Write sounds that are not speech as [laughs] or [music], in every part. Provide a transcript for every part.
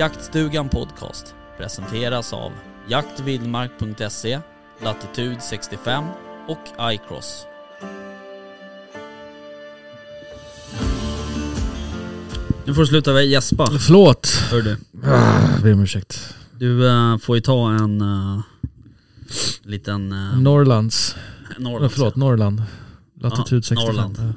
Jaktstugan Podcast presenteras av jaktvildmark.se, Latitude 65 och iCross. Nu får du sluta gäspa, Förlåt. hör du. Ah, ber om ursäkt. Du eh, får ju ta en uh, liten... Uh, Norrlands. Norrlands. Förlåt, Norrland. Latitud Ja, 65. Norrland.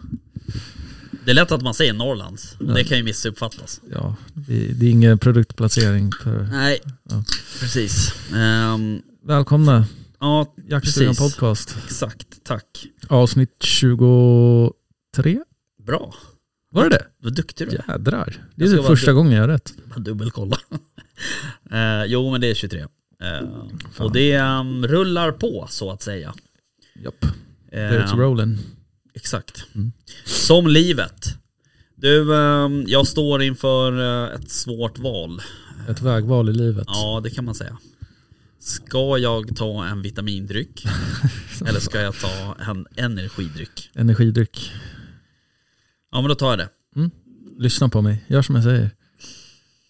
Det är lätt att man säger Norrlands. Ja. Det kan ju missuppfattas. Ja, vi- det är ingen produktplacering. För... Nej, Ja. precis. Ehm, Välkomna, ja, Jaktstugan podcast. exakt. Tack. Avsnitt 23. Bra. Var det det? Vad duktig du är. Jädrar. Det Jag är det första gången jag har rätt. Bara dubbelkolla. uh, [laughs] jo, men det är 23. Eh, och det um, rullar på så att säga. Japp. Eh, It's rolling. Exakt. Mm. Som livet. Du, ehm, jag står inför eh, ett svårt val. Ett vägval i livet. Ja, det kan man säga. Ska jag ta en vitamindryck? [laughs] eller ska jag ta en energidryck? Energidryck. Ja, men då tar jag det. Lyssna på mig. Gör som jag säger.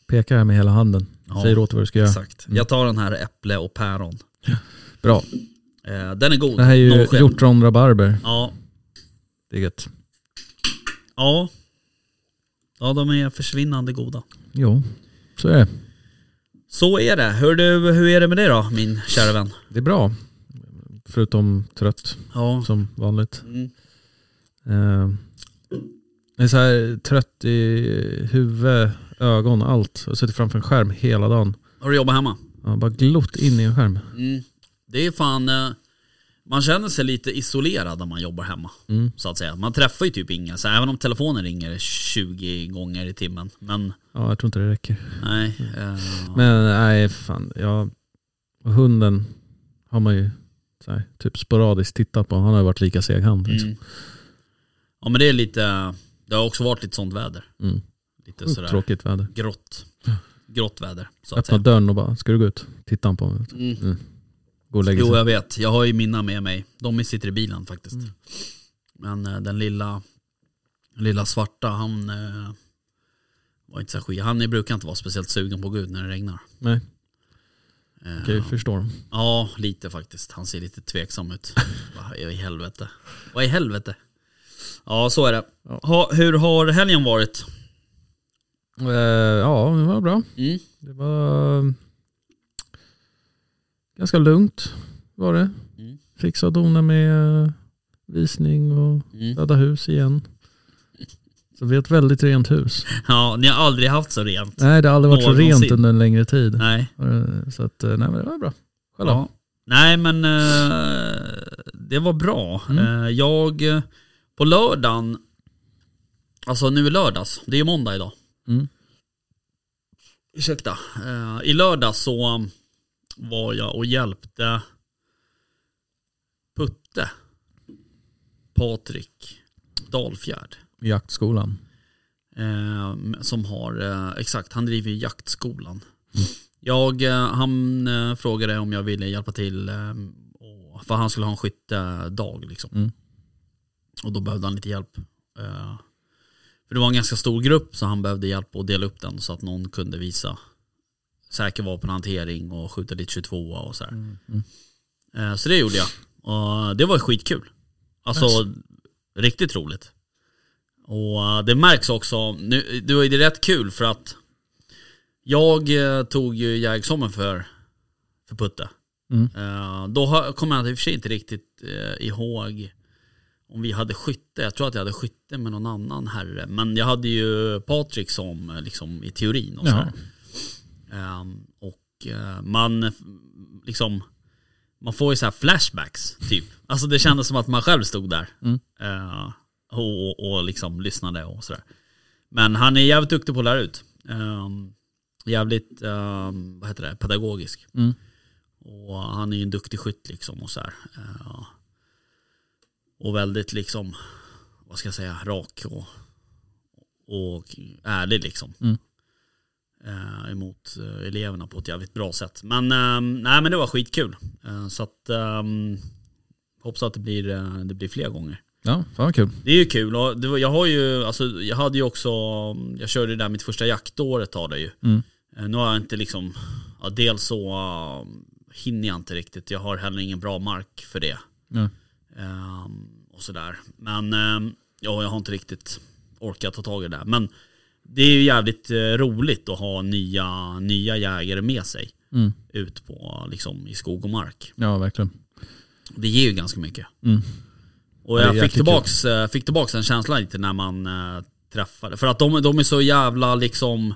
Pekar här med hela handen. Ja, Säger åt vad du ska göra. Exakt. Jag tar den här äpple och päron. Bra. Eh, den är god. Det här är ju No skämt. hjortron rabarber. Ja, Det är gött. ja. Ja, de är försvinnande goda. Jo, så är det. Så är det. Hör du, hur är det med dig då, min kära vän? Det är bra. Förutom trött, Ja. som vanligt. Mm. Eh, jag är så här trött i huvud, ögon, allt. Jag sitter framför en skärm hela dagen. Har du jobbat hemma? Har bara glott in i en skärm. Mm. Det är fan... eh, Man känner sig lite isolerad när man jobbar hemma. Mm. Så att säga. Man träffar ju typ ingen. Så även om telefonen ringer 20 gånger i timmen. Men Ja, jag tror inte det räcker. nej. eh, Men nej, fan. Och hunden har man ju här, typ sporadiskt tittat på. Han har ju varit lika seg han. Liksom. mm. Ja men det är lite... Det har också varit lite sånt väder. Mm. Lite sådär Tråkigt väder. grått. Grått väder. Så att Öppna dörren och bara, ska du gå ut? Tittar han på mig. Gå och lägga Jo sig. jag vet, jag har ju mina med mig. De sitter i bilen faktiskt. Mm. Men eh, den lilla, lilla svarta, han eh, var inte så skit. Han brukar inte vara speciellt sugen på att gå ut när det regnar. Nej, Eh, kan jag förstå. Ja, lite faktiskt. Han ser lite tveksam ut. [laughs] Vad i helvete? Vad i helvete? Ja, så är det. Ha, hur har helgen varit? Ja, det var bra. Mm. Det var ganska lugnt var det. Mm. Fixa och dona med eh, visning och Mm. städa hus igen. Så vi har ett väldigt rent hus. [laughs] Ja, ni har aldrig haft så rent. Nej, det har aldrig varit så Någonsin. rent under en längre tid. Nej. Eh, Så att, eh, nej men det var bra. Själv? Ja. Nej men eh, det var bra. Mm. Jag, på lördagen, alltså nu i lördags, det är ju måndag idag. Mm. Ursäkta. Eh, I lördags så var jag och hjälpte Putte, Patrik Dalfjärd. Jaktskolan. Eh, som har, eh, exakt, han driver jaktskolan. Jag, eh, han eh, frågade om jag ville hjälpa till, eh, och, för han skulle ha en skyttedag liksom. Mm. Och då behövde han lite hjälp. Eh, för det var en ganska stor grupp så han behövde hjälp att dela upp den så att någon kunde visa säker vapenhantering och skjuta dit 22 och sådär. Mm. Mm. Eh, Så det gjorde jag. Och det var skitkul. Alltså riktigt roligt. Och eh, det märks också, nu, det var ju rätt kul för att jag eh, tog ju jägexamen för, för Putte. Mm. Då kommer jag i och för sig inte riktigt ihåg om vi hade skytte. Jag tror att jag hade skytte med någon annan herre. Men jag hade ju Patrik som liksom i teorin och så och eh, man liksom man får ju så här flashbacks typ. Alltså det kändes som att man själv stod där. Mm. Eh, och, och, och liksom lyssnade och sådär. Men han är jävligt duktig på att lära ut. Ehm, jävligt, ehm, vad heter det, pedagogisk. Mm. Och han är ju en duktig skytt liksom och så här. Eh, och väldigt liksom, vad ska jag säga, rak och, och ärlig liksom. Mm. Eh, emot eh, eleverna på ett jävligt bra sätt. Men, ehm, nej men det var skitkul. Eh, så att, um, hoppas att det blir, eh, det blir fler gånger. Ja, fan vad kul. Det är ju kul och det var, jag har ju, alltså jag hade ju också, jag körde ju där mitt första jaktåret tar det ju. Mm. Eh, Nu har jag inte liksom, ja, dels så uh, hinner jag inte riktigt, jag har heller ingen bra mark för det. Ja. Ehm, och sådär. Men ehm, ja, jag har inte riktigt orkat ta tag i det där. Men det är ju jävligt eh, roligt att ha nya, nya jägare med sig. Mm. Ut på, liksom, i skog och mark. ja, verkligen. Det ger ju ganska mycket. Mm. Och Ja, jag fick jäkligt tillbaks, eh, fick tillbaks den känslan lite när man eh, träffade. För att de, de är så jävla liksom,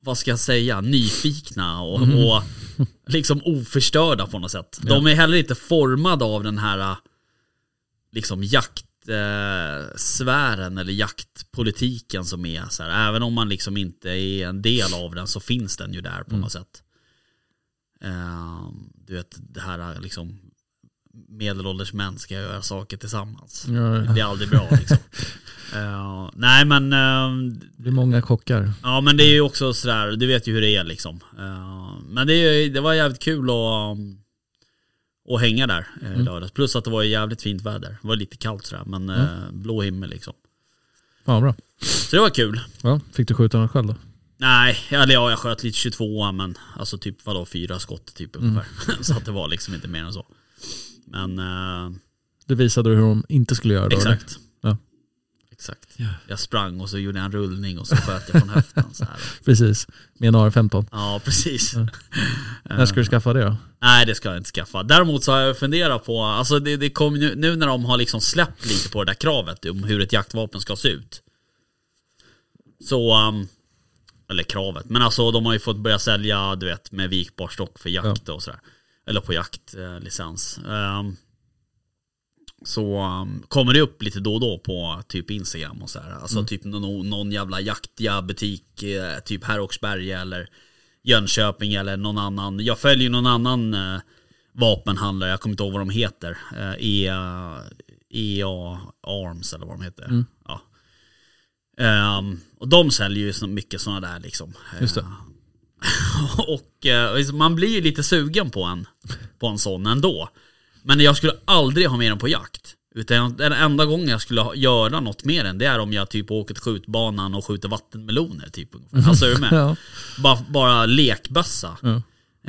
vad ska jag säga, nyfikna och, och liksom oförstörda på något sätt. De är heller inte formade av den här eh, liksom jaktsfären sfären eller jaktpolitiken som är så här. Även om man liksom inte är en del av den så finns den ju där på något sätt. Eh, du vet det här liksom medelålders män ska göra saker tillsammans. Ja, Det är aldrig bra liksom. [laughs] Eh, nej men, eh, det blir många kockar. ja men det är ju också sådär, du vet ju hur det är liksom. Eh, men det, det var jävligt kul att, att hänga där eh, i lördags. Plus att det var jävligt fint väder. Det var lite kallt sådär men eh, blå himmel liksom. Vad bra. Så det var kul. Ja, fick du skjuta någon själv då? Nej, eller ja, jag sköt lite 22 men alltså typ vadå, fyra skott typ ungefär. [laughs] så att det var liksom inte mer än så. Men eh, Det visade du hur de inte skulle göra då? eller? Exakt. Ja. Jag sprang och så gjorde jag en rullning och så sköt jag från höften så här. [laughs] Precis, med en AR-15. Ja, precis. [laughs] När ska du skaffa det då? Nej det ska jag inte skaffa. Däremot så har jag funderat på, alltså det, det kom nu, nu när de har liksom släppt lite på det där kravet om hur ett jaktvapen ska se ut. Så, um, eller kravet, men alltså de har ju fått börja sälja du vet med vikbar stock för jakt och sådär. Eller på jaktlicens. Um, så um, kommer det upp lite då och då på typ Instagram och sådär. Alltså typ någon, någon jävla jaktiga butik, eh, typ Herrocksberga eller Jönköping eller någon annan. Jag följer någon annan eh, vapenhandlare, jag kommer inte ihåg vad de heter. Eh, EA, EA Arms eller vad de heter. Ja. Ehm, och de säljer ju så mycket sådana där liksom. Just det. Eh, [laughs] och eh, man blir ju lite sugen på en, på en sån ändå. Men jag skulle aldrig ha med den på jakt. Utan den enda gången jag skulle göra något med den, det är om jag typ åker till skjutbanan och skjuter vattenmeloner typ. Alltså är du med? [laughs] Ja. Bara, bara lekbössa. Ja.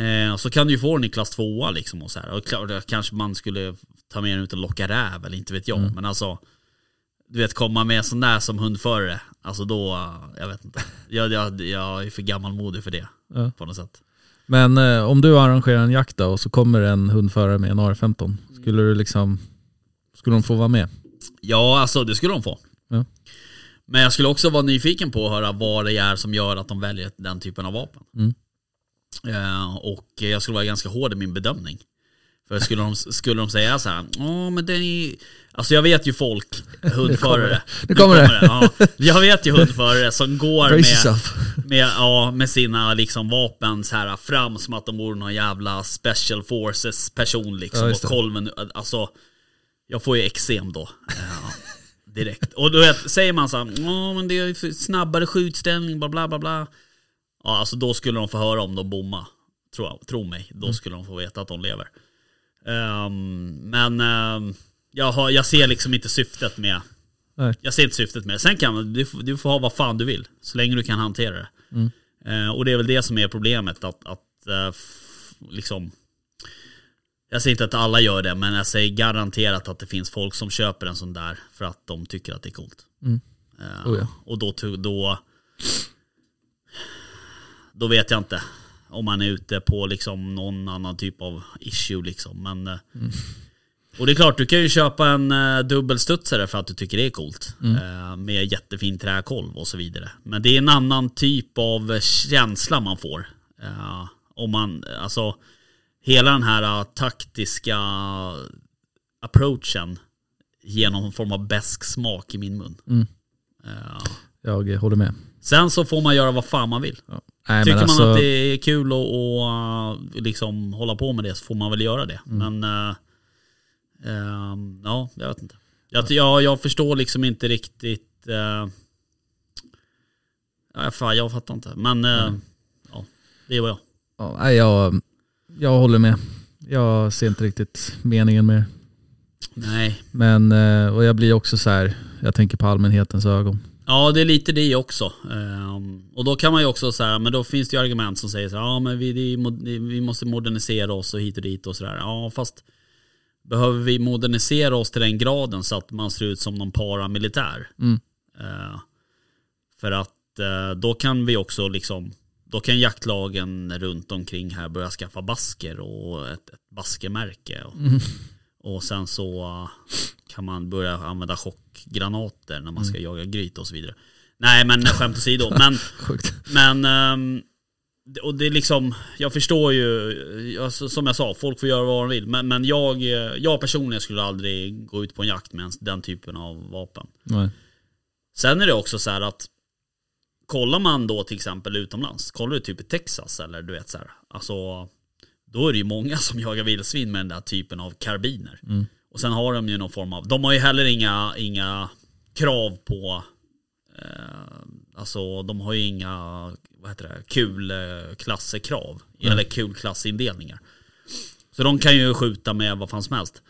Eh, så kan du ju få den i klass 2 liksom och så här. Och klart, kanske man skulle ta med den ut och locka räv eller inte vet jag. Mm. Men alltså, du vet komma med sån där som hundförare. Alltså då, jag vet inte. Jag, jag, jag är för gammalmodig för det. Ja. På något sätt. Men eh, om du arrangerar en jakt då och så kommer en hundförare med en AR-15. Skulle du liksom, skulle de få vara med? Ja, alltså det skulle de få. Ja. Men jag skulle också vara nyfiken på att höra vad det är som gör att de väljer den typen av vapen. Mm. Eh, och jag skulle vara ganska hård i min bedömning. För skulle de, skulle de säga så här, ja men den är Alltså jag vet ju folk, hundförare. Nu kommer det. ja. Jag vet ju hundförare som går med, med, ja, med sina liksom vapen så här fram som att de vore någon jävla special forces person liksom. Ja, och det. kolven, alltså jag får ju eksem då. Ja, direkt. Och du vet, säger man så här, ja men det är snabbare skjutställning, bla bla bla bla. Ja alltså då skulle de få höra om de bomma. Tro, tro mig, då skulle de få veta att de lever. Ehm, men ehm, jag, har, jag ser liksom inte syftet med Nej. Jag ser inte syftet med det. Sen kan du, du får ha vad fan du vill. Så länge du kan hantera det. Mm. Eh, och det är väl det som är problemet. Att, att f- liksom Jag säger inte att alla gör det, men jag säger garanterat att det finns folk som köper en sån där för att de tycker att det är coolt. Mm. Eh, Oh ja. Och då, då Då vet jag inte om man är ute på liksom någon annan typ av issue liksom. Men, eh, Och det är klart, du kan ju köpa en uh, dubbelstudsare för att du tycker det är coolt. eh, med jättefin träkolv och så vidare. Men det är en annan typ av känsla man får. Om man, alltså hela den här taktiska approachen ger någon form av besk smak i min mun. Mm. Jag håller med. Sen så får man göra vad fan man vill. Ja. Nej, Tycker men alltså, man att det är kul att och, uh, liksom hålla på med det så får man väl göra det. Mm. Men uh, ehm, ja, jag vet inte. Jag, jag, jag förstår liksom inte riktigt. Uh, ja, fan, jag fattar inte. Men uh, ja, det vad jag. ja, jag, jag håller med. Jag ser inte riktigt meningen med. Nej. Men, eh, och jag blir också så här, jag tänker på allmänhetens ögon. Ja det är lite det också. Ehm, och då kan man ju också säga, men då finns det ju argument som säger så här, ja men vi, vi måste modernisera oss och hit och dit och sådär. Ja fast behöver vi modernisera oss till den graden så att man ser ut som någon paramilitär? Mm. Eh, för att eh, då kan vi också liksom, då kan jaktlagen runt omkring här börja skaffa basker och ett, ett baskermärke. Och, och sen så kan man börja använda chockgranater när man ska jaga gryt och så vidare. Nej men [laughs] skämt åsido. Men, men ehm, och det är liksom, jag förstår ju, alltså, som jag sa, folk får göra vad de vill. Men, men jag, eh, jag personligen skulle aldrig gå ut på en jakt med ens den typen av vapen. Nej. Sen är det också så här att Kollar man då till exempel utomlands, kollar du typ i Texas eller du vet så här, alltså Då är det ju många som jagar vildsvin med den där typen av karbiner. Och sen har de ju någon form av, de har ju heller inga, inga krav på eh, Alltså de har ju inga, vad heter det, kulklassekrav. Eller kulklassindelningar. Så de kan ju skjuta med vad fan som helst.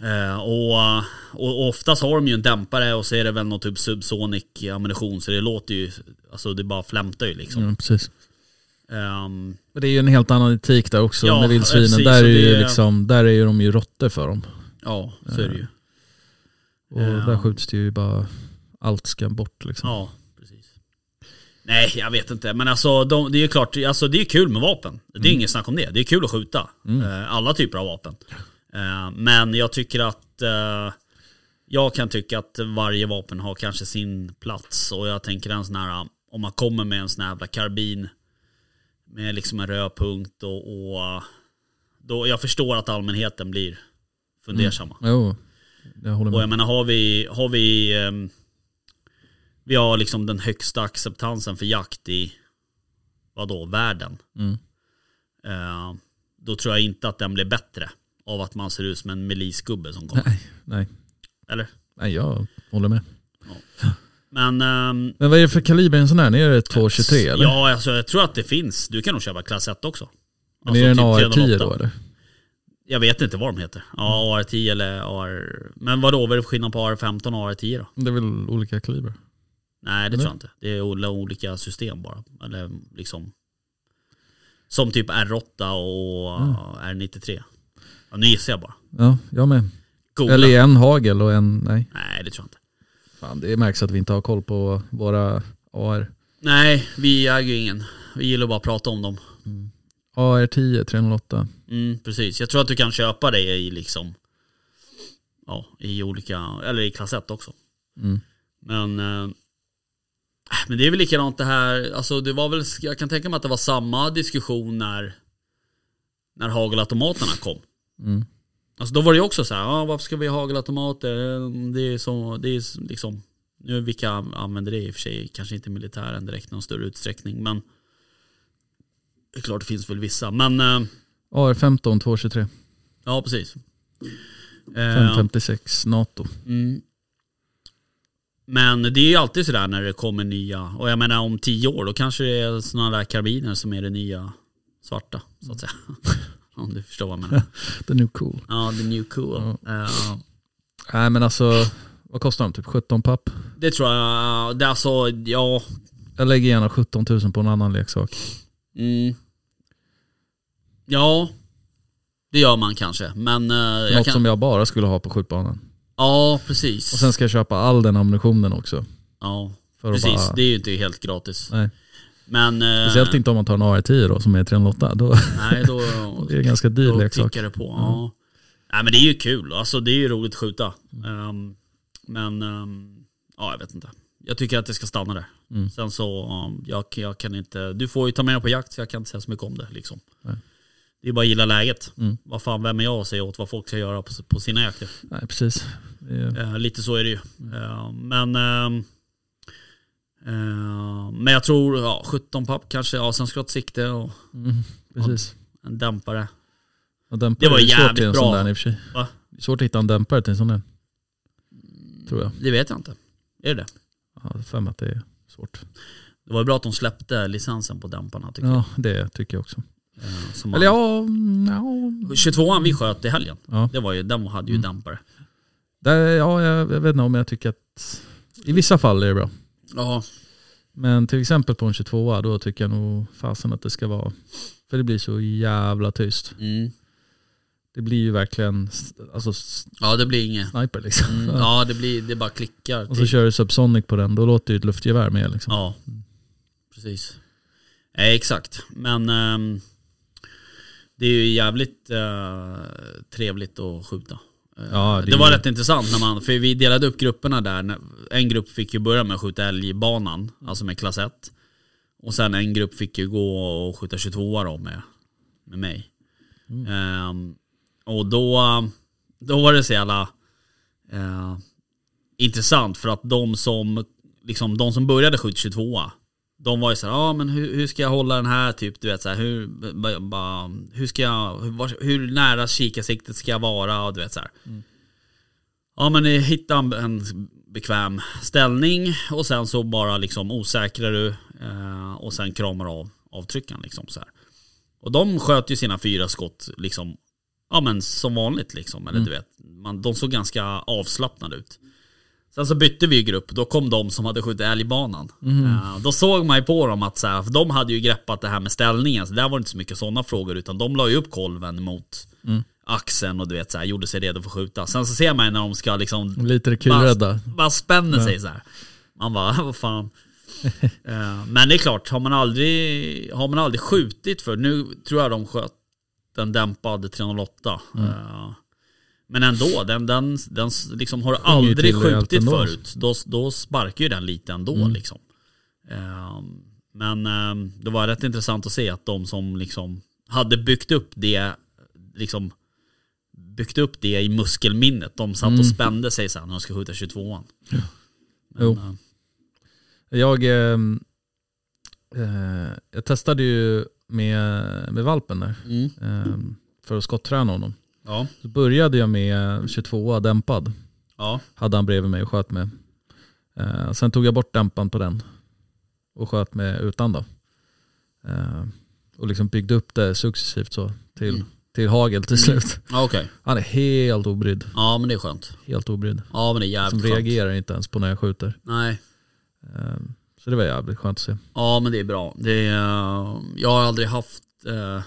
Eh, och, och oftast har de ju en dämpare och så är det väl någon typ subsonic ammunition så det låter ju, alltså det bara flämtar ju liksom. Ja, precis. Ehm, Men det är ju en helt annan etik där också Ja, med vildsvinen. precis, där, är ju det- liksom, där är ju de ju råttor för dem. ja, så är det ju. Och Ja. där skjuts det ju bara, allt ska bort liksom. Ja, precis. Nej, jag vet inte. Men alltså de, det är ju klart, alltså, det är kul med vapen. Det är Mm. inget snack om det. Det är kul att skjuta. Eh, alla typer av vapen. Eh, men jag tycker att eh, jag kan tycka att varje vapen har kanske sin plats. Och jag tänker en sån här, om man kommer med en sån här jävla karbin med liksom en röd punkt och, och då, jag förstår att allmänheten blir fundersamma. Jo, jag håller Och med. jag menar har vi, har vi, ehm, vi har liksom den högsta acceptansen för jakt i, vadå, världen. Mm. Eh, då tror jag inte att den blir bättre av att man ser ut som en milisgubbe som kommer. Nej, nej. Eller? nej, jag håller med. Men, ehm, Men vad är det för kaliber i en sån här? Är det 223 eller? ja alltså jag tror att det finns, du kan nog köpa klass 1 också. Men är det en Alltså, typ AR-10 308. då eller? Jag vet inte vad de heter. Ja, AR10 eller AR... Men vadå, vad är det för skillnad på AR15 och AR10 då? Det är väl olika kaliber? Nej det Eller? tror jag inte. Det är olika system bara. Eller liksom Som typ R8 och Mm. R93. Ja, nu gissar jag bara. Ja, jag med. Googla. Eller en hagel och en, nej. Nej det tror jag inte. Fan, det märks att vi inte har koll på våra AR. Nej, vi äger ju ingen. Vi gillar bara att prata om dem. AR10 308. Mm, precis. Jag tror att du kan köpa det i liksom Ja, i olika, eller i klass 1 också. Mm. Men eh, Men det är väl likadant det här, alltså det var väl, jag kan tänka mig att det var samma diskussion när När hagelautomaterna kom. Mm. Alltså då var det ju också så här, ja, varför ska vi ha hagelautomater? Det är så, det är liksom Nu vilka använder det i och för sig, kanske inte militären direkt någon större utsträckning men Det är klart det finns väl vissa, men eh, AR15 223. Ja precis. Eh, 556 NATO. mm. Men det är ju alltid sådär när det kommer nya, och jag menar om tio år då kanske det är sådana där karbiner som är det nya svarta så att säga. [laughs] om du förstår vad jag menar. [laughs] The new cool. Ja, the new cool. Eh, Nej men alltså, vad kostar de? Typ 17 papp? det tror jag, det är alltså, ja. Jag lägger gärna 17 000 på en annan leksak. Mm. Ja, det gör man kanske. Men jag Något kan, som jag bara skulle ha på skjutbanan. ja precis. Och sen ska jag köpa all den ammunitionen också. ja, precis. bara, Det är ju inte helt gratis. nej. Men... eh, Speciellt inte om man tar en AR10 då som är 308. Då Nej, då... [laughs] det är en ganska dyr Då leksak. det på. Ja. Nej men det är ju kul. Alltså det är ju roligt att skjuta. Ehm, men ehm, ja, jag vet inte. Jag tycker att det ska stanna där. Mm. Sen så, um, jag, jag kan inte, du får ju ta med mig på jakt så jag kan inte säga så mycket om det liksom. Nej. Det är bara att gilla läget. Mm. Vad fan, vem är jag att säga åt vad folk ska göra på, på sina jakter? Nej precis. Är, Eh, lite så är det ju. Mm. Eh, men Eh, men jag tror, ja 17 papp kanske, ja sen skottsikte och Mm, precis. en dämpare. Och dämpare Det var svårt jävligt en bra. där i och för sig. Va? Det svårt att hitta en dämpare till en sån där. Tror jag. Det vet jag inte. Är det Ja, jag har för att det är svårt. Det var ju bra att de släppte licensen på dämparna tycker Ja, det tycker jag också. jag. Eh, som Eller ja, mm, ja. 22an vi sköt i helgen, ja. det var ju, den hade ju Mm. dämpare. Där, ja jag, jag vet inte om jag tycker att i vissa fall är det bra. Ja, Men till exempel på en 22 då tycker jag nog fasen att det ska vara, för det blir så jävla tyst. mm. Det blir ju verkligen alltså, ja det blir inget. sniper liksom. Mm, ja det blir, det bara klickar. Och så till. kör du subsonic på den, då låter ju ett luftgevär med liksom. Ja, precis. Eh, exakt, men ehm, det är ju jävligt eh, trevligt att skjuta. Eh, Ja, det, det är var ju- rätt intressant när man, för vi delade upp grupperna där. En grupp fick ju börja med att skjuta älg i banan, alltså med klass 1. Och sen en grupp fick ju gå och skjuta 22 då med, med mig. Ehm, och då, då var det så jävla eh, intressant för att de som, liksom, de som började skjuta 22 de var ju såhär, ja men hur, hur ska jag hålla den här typ, du vet såhär, hur, hur ska jag, hur, hur nära kikarsiktet ska jag vara och du vet såhär. Ja men hitta en, en bekväm ställning och sen så bara liksom osäkrar du eh, och sen kramar av avtryckaren liksom så här. Och de sköt ju sina fyra skott liksom, ja men som vanligt liksom, eller du vet, man, de såg ganska avslappnade ut. Sen så bytte vi grupp, då kom de som hade skjutit älgbanan. Eh, då såg man ju på dem att så här, för de hade ju greppat det här med ställningen, så där var det inte så mycket sådana frågor, utan de la ju upp kolven mot axeln och du vet så här, gjorde sig redo för att skjuta. Sen så ser man ju när de ska liksom Lite kulrädda. bara spänner sig så här. Man bara, [laughs] vad fan. [laughs] Eh, Men det är klart, har man aldrig, har man aldrig skjutit för nu tror jag de sköt en dämpad 308. Eh, Men ändå, den, den, den liksom har aldrig skjutit förut. Då, då sparkar ju den lite ändå liksom. Eh, Men eh, det var rätt intressant att se att de som liksom hade byggt upp det, liksom byggt upp det i muskelminnet. De satt och spände sig sen när de skulle skjuta 22an. Men, Jo. eh, Jag, ehm, eh, jag testade ju med, med valpen där. Mm. ehm, för att skotträna honom. Ja. Så började jag med 22 dämpad. Ja. Hade han bredvid mig och sköt med. Eh, sen tog jag bort dämpan på den. Och sköt med utan då. Eh, och liksom byggde upp det successivt så till, Mm. till hagel till slut. Ja, Okej. Han är helt obrydd. Ja men det är skönt. Helt obrydd. Ja men det är Som jävligt skönt. reagerar inte ens på när jag skjuter. Nej. Eh, så det var jävligt skönt att se. Ja men det är bra. Det är, eh, jag har aldrig haft eh,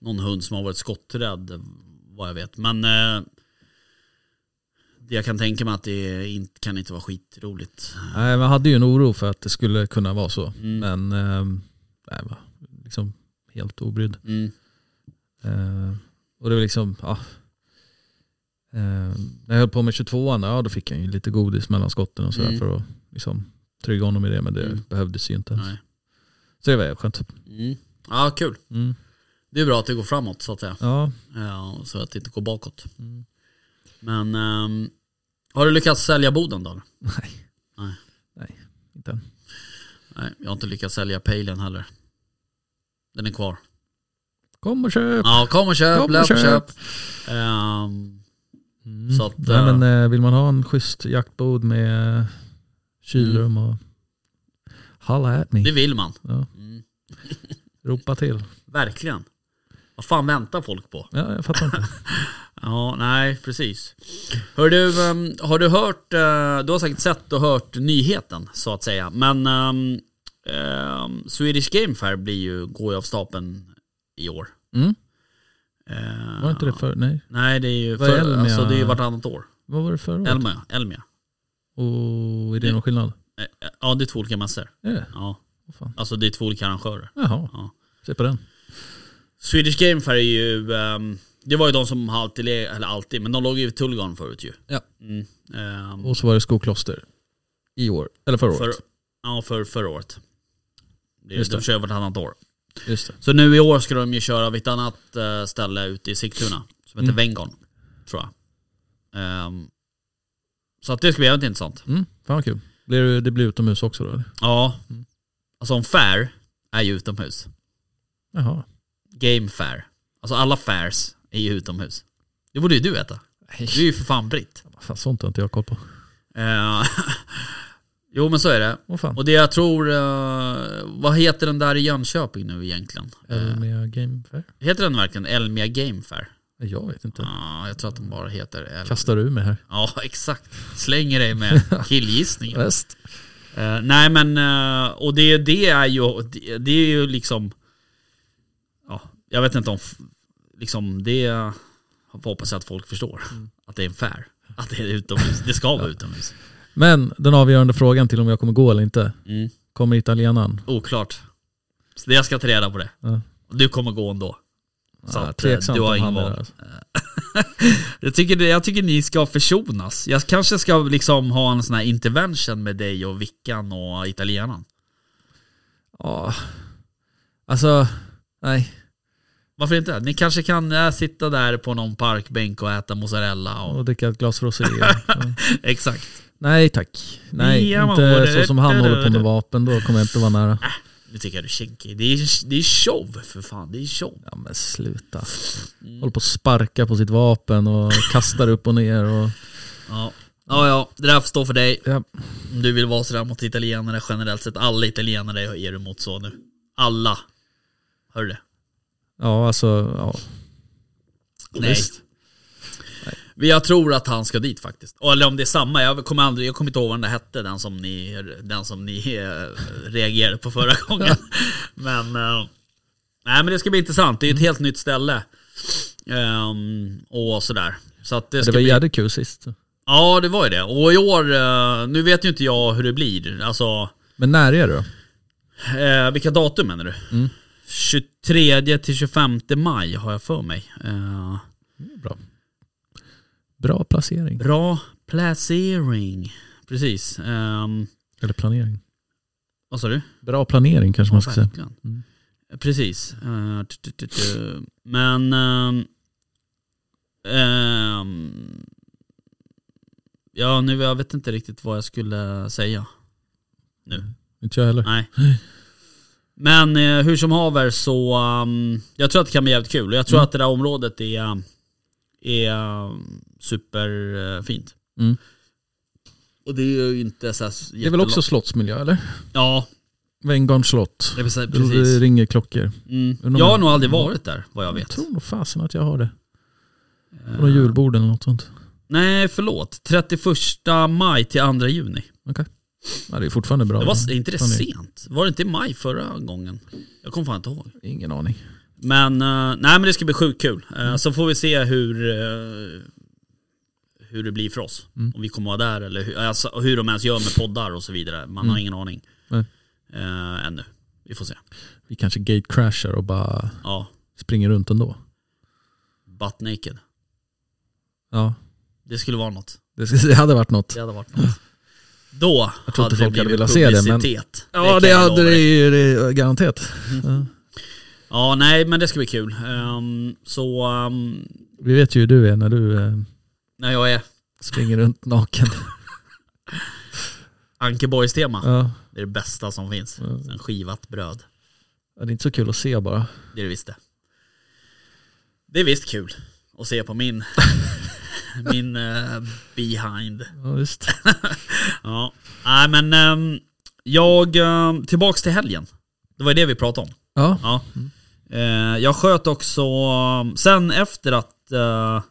någon hund som har varit skotträdd vad jag vet. Men eh, jag kan tänka mig att det inte, kan inte vara skitroligt. Nej, man hade ju en oro för att det skulle kunna vara så. Mm. Men eh, nej, var liksom helt obrydd. Mm. Eh, och det var liksom, ja. Eh, när jag höll på med 22an, ja då fick jag ju lite godis mellan skotten och sådär Mm. för att liksom trygga honom i det. Men det Mm. behövdes ju inte. Nej. Så det var skönt. Mm. Ja kul. Mm. Det är bra att det går framåt så att säga. Ja, Ja, så att det inte går bakåt. Mm. Men ehm, har du lyckats sälja boden då? nej. Nej. Nej, inte än. Nej, jag har inte lyckats sälja pejlen heller. Den är kvar. Kom och köp! Ja, kom och köp, Kom och köp. köp. Ehm, Mm. Så att, Nej, eh, men, eh, vill man ha en schysst jaktbod med kylrum och Halla at me. det vill man. Ja, Mm. ropa till. Verkligen. Vad fan väntar folk på? Ja, jag fattar inte. [laughs] Ja, nej precis. Hör du, ehm, har du hört, eh, du har säkert sett och hört nyheten så att säga. Men ehm, ehm, Swedish Game Fair blir ju, går ju av stapeln i år. Mm. Eh, Var inte det för? Nej. Nej det är ju, för, Elmia? alltså, det är ju vartannat år. Vad var det förra året? Elmia, Elmia. Och är det någon skillnad? Eh, Ja det är två olika mässor. Det? Ja. Alltså det är två olika arrangörer. Jaha, Ja. se på den. Swedish Game Fair är ju, ehm, det var ju de som alltid, le- eller alltid, men de låg ju i Tullgarn förut ju. Ja. Mm. Ehm, Och så var det Skokloster. I år. Eller förra för, året. ja, för förra året. Det, Just de det. kör vartannat år. Just det. Så nu i år ska de ju köra vid ett annat eh, ställe ute i Sigtuna, som heter Mm. Vengon, tror jag. Ehm, så att det ska bli jävligt intressant. Mm, fan vad kul. Blir det, det blir utomhus också då? eller? Ja. Alltså en fair är ju utomhus. Jaha. Game fair. Alltså alla fairs är ju utomhus. Det borde ju du veta. Du är ju för fan britt. Fan, sånt har inte jag koll på. Eh, [laughs] jo men så är det. Åh fan. Och det jag tror, eh, vad heter den där i Jönköping nu egentligen? Eh, Elmia Game Fair? heter den verkligen Elmia Game Fair? Jag vet inte. Ja, jag tror att den bara heter El- Kastar du mig här? Ja, [laughs] exakt. Slänger dig med [laughs] killgissningar. Väst. Eh, nej men, eh, och det, det är ju, det, det är ju liksom, jag vet inte om, liksom det, hoppas jag att folk förstår. Att det är en fair. Att det är utomhus. Det ska vara utomhus. Men den avgörande frågan till om jag kommer gå eller inte. Mm. Kommer italienaren? Oklart. Så jag ska ta reda på det. Ja. Du kommer gå ändå. Så Ja, att, tveksamt du har ingen val. alltså. [laughs] Jag tycker, jag tycker ni ska försonas. Jag kanske ska liksom ha en sån här intervention med dig och Vickan och italienaren. Ja. Alltså, nej. Varför inte? Ni kanske kan äh, sitta där på någon parkbänk och äta mozzarella och... Och dricka ett glas rosé. [laughs] Exakt. Nej tack. Nej, Ja, inte men- så som han [laughs] håller på med vapen. Då kommer jag inte vara nära. Nu tycker jag du kinkig. Det är, det är show för fan. Det är show. Ja men sluta. Håller på att sparka på sitt vapen och kastar upp och ner. Och, Ja. Ja, ja, det där får stå för dig. ja. Om du vill vara sådär mot italienare generellt sett. Alla italienare är du mot så nu. Alla. Hör du det? Ja alltså, ja. Nej. Men Jag tror att han ska dit faktiskt. Eller om det är samma, jag kommer, aldrig, jag kommer inte ihåg vad den där hette, den som ni, den som ni eh, reagerade på förra [laughs] gången. men, eh, nej men det ska bli intressant, det är ett helt nytt ställe. Ehm, och sådär. Så att det Det ska var bli... jävligt kul sist. Ja det var ju det. Och i år, eh, nu vet ju inte jag hur det blir. Alltså, Men när är det då? vilka datum menar du? 23 till 25 maj har jag för mig. Eh, Bra. Bra placering. bra placering. Precis. Ehm, Eller planering. vad sa du? Bra planering kanske man ska säga. verkligen. Precis. T- t- t- t- Men... ehm, ehm, ja, nu jag vet inte riktigt vad jag skulle säga. Nu. Inte jag heller. Nej. [laughs] Men eh, hur som haver så, um, jag tror att det kan bli jävligt kul. Jag tror Mm. att det där området är, är um, superfint. Mm. Och det är ju inte så här Det är väl också slottsmiljö eller? Ja, Venngarns slott. det är precis. Det ringer klockor. Mm. Jag har jag- nog aldrig varit där, vad jag Jag vet. tror nog fasen att jag har det. På någon julbord eller något sånt. Nej, förlåt. 31 maj till 2 juni. Okej. Ja, det är fortfarande bra. Det var, är inte det sent? Var det inte i maj förra gången? Jag kommer fan inte ihåg. Ingen aning. Men, eh, nej men det ska bli sjukt kul. Eh, Mm. Så får vi se hur, eh, hur det blir för oss. Mm. Om vi kommer vara där eller hur, alltså, hur de ens gör med poddar och så vidare. Man har Mm. ingen aning. Nej. Eh, ännu. Vi får se. Vi kanske gatecrashar och bara Ja, springer runt ändå. butt naked. Ja, Det skulle vara något. det, det hade varit något. Det hade varit något. Då Jag tror hade det folk hade blivit velat se det, men- publicitet. Ja, det jag hade det ju det, garanterat. Ja. Ja, nej men det ska bli kul. Ehm, så, ehm, Vi vet ju hur du är när du eh, när jag är springer runt naken. [laughs] Ankeborgs tema. Ja. Det är det bästa som finns. Ja. En skivat bröd. Ja, Det är inte så kul att se bara. Det är det visst det. Det är visst kul att se på min, [laughs] min eh, behind. Ja, visst. [laughs] Ja, nej men ehm, jag, um, tillbaks till helgen. Det var det vi pratade om. Ja, Ja. Eh, jag sköt också, um, sen efter att, uh,